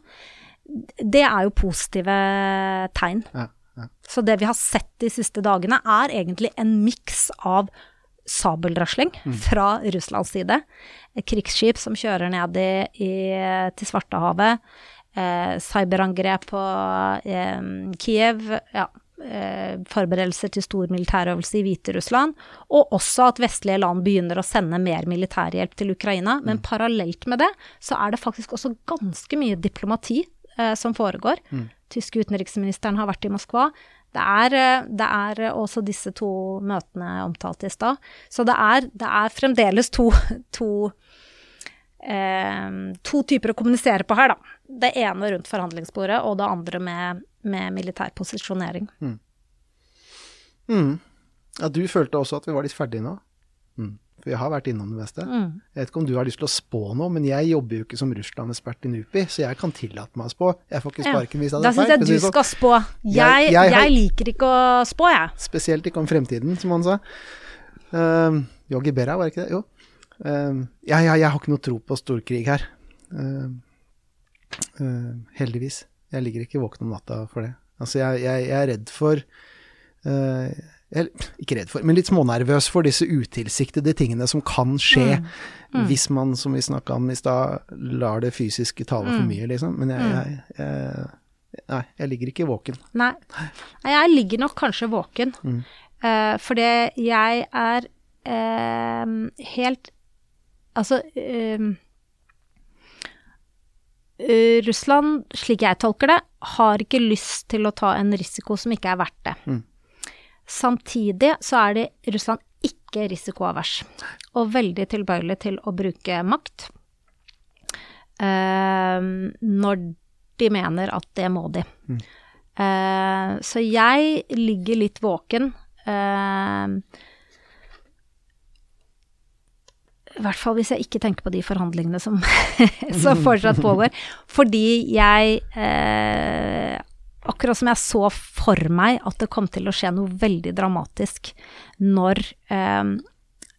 [SPEAKER 2] det er jo positive tegn.
[SPEAKER 1] Ja, ja.
[SPEAKER 2] Så det vi har sett de siste dagene, er egentlig en miks av sabelrasling fra Russlands side. Krigsskip som kjører ned i, i, til Svartehavet. Eh, cyberangrep på eh, Kiev. Ja, eh, forberedelser til stor militærøvelse i Hviterussland. Og også at vestlige land begynner å sende mer militærhjelp til Ukraina. Men parallelt med det så er det faktisk også ganske mye diplomati eh, som foregår. Tyske utenriksministeren har vært i Moskva. Det er, eh, det er også disse to møtene omtalt i stad. Så det er, det er fremdeles to, to, eh, to typer å kommunisere på her, da. Det ene rundt forhandlingsbordet, og det andre med, med militær posisjonering.
[SPEAKER 1] Mm. Ja, du følte også at vi var litt ferdige nå? Mm. For vi har vært innom det meste.
[SPEAKER 2] Mm.
[SPEAKER 1] Jeg vet ikke om du har lyst til å spå noe, men jeg jobber jo ikke som Russland-ekspert i NUPI, så jeg kan tillate meg å spå. Jeg får ikke sparken hvis jeg
[SPEAKER 2] Da
[SPEAKER 1] hadde feil.
[SPEAKER 2] jeg
[SPEAKER 1] syns jeg
[SPEAKER 2] du
[SPEAKER 1] sånn.
[SPEAKER 2] skal spå. Jeg,
[SPEAKER 1] Jeg-
[SPEAKER 2] jeg,
[SPEAKER 1] jeg
[SPEAKER 2] liker ikke å spå, jeg.
[SPEAKER 1] Spesielt ikke om fremtiden, som han sa. Uh, Yogi Berra, var det ikke det? Jo. Ja, ja, jeg har ikke noe tro på storkrig her. Uh, uh, heldigvis. Jeg ligger ikke våken om natta for det. Altså, jeg, jeg, jeg er redd for uh, jeg, Ikke redd for, men litt smånervøs for disse utilsiktede tingene som kan skje hvis man, som vi snakka om i stad, lar det fysiske tale for mye, liksom. Men jeg, jeg, jeg Nei, jeg ligger ikke våken.
[SPEAKER 2] Nei. Jeg ligger nok kanskje våken.
[SPEAKER 1] Mm.
[SPEAKER 2] Uh, fordi jeg er uh, helt Altså eh, eh, Russland, slik jeg tolker det, har ikke lyst til å ta en risiko som ikke er verdt det.
[SPEAKER 1] Mm.
[SPEAKER 2] Samtidig så er det Russland ikke risikoavers, og veldig tilbøyelig til å bruke makt eh, når de mener at det må de. Eh, så jeg ligger litt våken. eh, I hvert fall hvis jeg ikke tenker på de forhandlingene som, som fortsatt pågår. Fordi jeg eh, Akkurat som jeg så for meg at det kom til å skje noe veldig dramatisk når eh,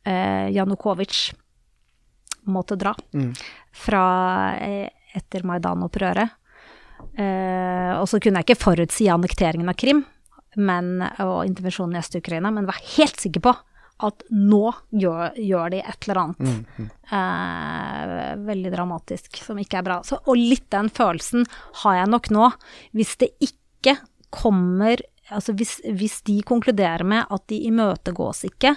[SPEAKER 2] eh, Janukovitsj måtte dra fra eh, etter Maidan-opprøret. Eh, og så kunne jeg ikke forutsi annekteringen av Krim men, og intervensjonen i Øst-Ukraina, men var helt sikker på at nå gjør, gjør de et eller annet eh, veldig dramatisk som ikke er bra. Så, og litt den følelsen har jeg nok nå. Hvis det ikke kommer Altså hvis, hvis de konkluderer med at de imøtegås ikke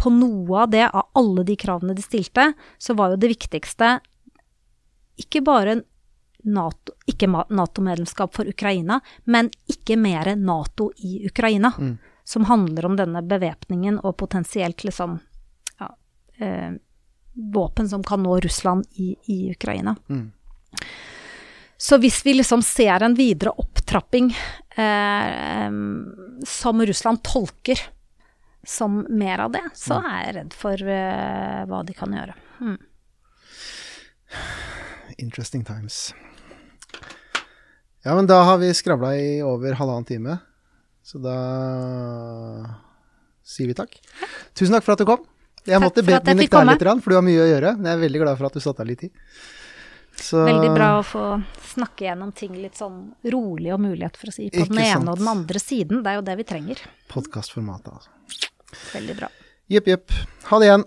[SPEAKER 2] på noe av det, av alle de kravene de stilte, så var jo det viktigste ikke bare NATO, ikke Nato-medlemskap for Ukraina, men ikke mer Nato i Ukraina. Som handler om denne bevæpningen og potensielt liksom ja, eh, våpen som kan nå Russland i, i Ukraina. Så hvis vi liksom ser en videre opptrapping eh, som Russland tolker som mer av det, så er jeg redd for eh, hva de kan gjøre. Mm.
[SPEAKER 1] Interesting times. Ja, men da har vi skravla i over halvannen time, så da sier vi takk. Tusen takk for at du kom. Jeg
[SPEAKER 2] Takk
[SPEAKER 1] måtte be deg
[SPEAKER 2] komme.
[SPEAKER 1] litt, for du har mye å gjøre. Men jeg er veldig glad for at du satte av litt tid. Så,
[SPEAKER 2] Veldig bra å få snakke gjennom ting litt sånn rolig og mulighet for å si på
[SPEAKER 1] Ikke
[SPEAKER 2] den ene
[SPEAKER 1] sant.
[SPEAKER 2] og den andre siden. Det er jo det vi trenger.
[SPEAKER 1] Podkastformatet, altså.
[SPEAKER 2] Veldig bra.
[SPEAKER 1] Jepp, jepp. Ha det igjen.